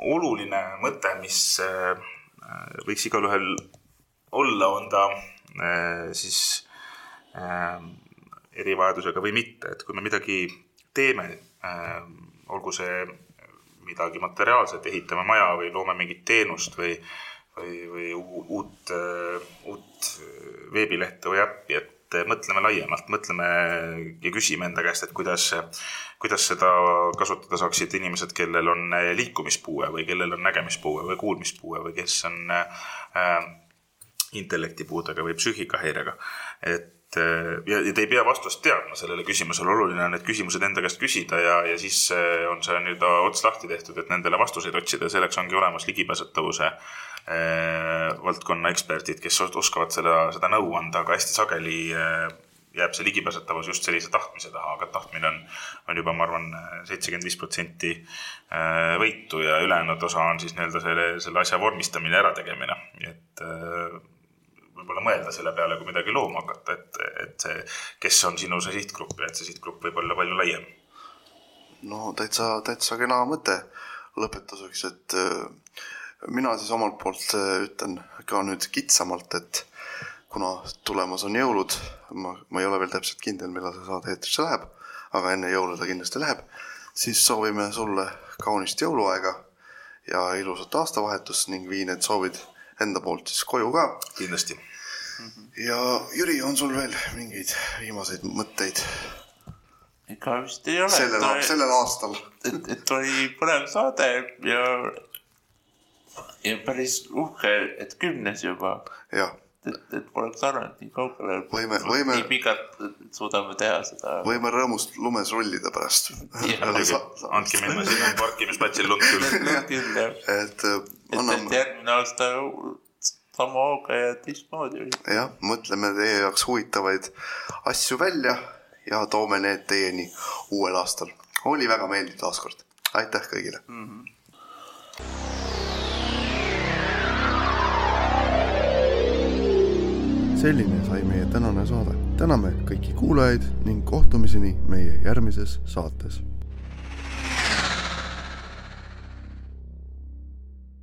oluline mõte, mis äh, võiks igalühel olla, on ta äh, siis äh, erivajadusega või mitte, et kui me midagi teeme olgu see midagi materiaalset, ehitame maja või loome mingit teenust või, või, või uut, uut veebilehte või äppi, et mõtleme laiemalt, mõtleme ja küsime enda käest, et kuidas, kuidas seda kasutada saaksid inimesed, kellel on liikumispuue või kellel on nägemispuue või kuulmispuue või kes on äh, intellektipuudega või psüühikahäirega. et et äh, ja, ja te ei pea vastust teadma sellele küsimusele, oluline on need küsimused enda käest küsida ja, ja siis on see nii-öelda ots lahti tehtud, et nendele vastuseid otsida, selleks ongi olemas ligipääsetavuse äh, valdkonna eksperdid, kes oskavad seda, seda nõu anda, aga hästi sageli äh, jääb see ligipääsetavus just sellise tahtmise taha, aga tahtmine on, on juba, ma arvan, seitsekümmend viis protsenti äh, võitu ja ülejäänud osa on siis nii-öelda selle, selle asja vormistamine ärategemine, et võib-olla mõelda selle peale, kui midagi looma hakata, et, et see, kes on sinu see sihtgrupp ja et see sihtgrupp võib olla palju laiem. no täitsa, täitsa kena mõte lõpetuseks, et äh, mina siis omalt poolt äh, ütlen ka nüüd kitsamalt, et kuna tulemas on jõulud, ma, ma ei ole veel täpselt kindel, millal see saade eetrisse läheb, aga enne jõule ta kindlasti läheb, siis soovime sulle kaunist jõuluaega ja ilusat aastavahetust ning vii need soovid enda poolt siis koju ka. kindlasti ja Jüri, on sul veel mingeid viimaseid mõtteid? ega vist ei ole. sellel, sellel aastal. et, et oli põnev saade ja, ja päris uhke, et kümnes juba. jah et, et poleks arvanud nii kaugele. võime, võime. nii pikalt suudame teha seda. võime rõõmust lumes rullida pärast. andke minna, siin on parkimisplatsil lund küll. küll jah. et anname. et järgmine aasta sama hooga ja teistmoodi. jah, mõtleme teie jaoks huvitavaid asju välja ja toome need teieni uuel aastal. oli väga meeldiv taaskord, aitäh kõigile mm. -hmm. Selline sai meie tänane saade. täname kõiki kuulajaid ning kohtumiseni meie järgmises saates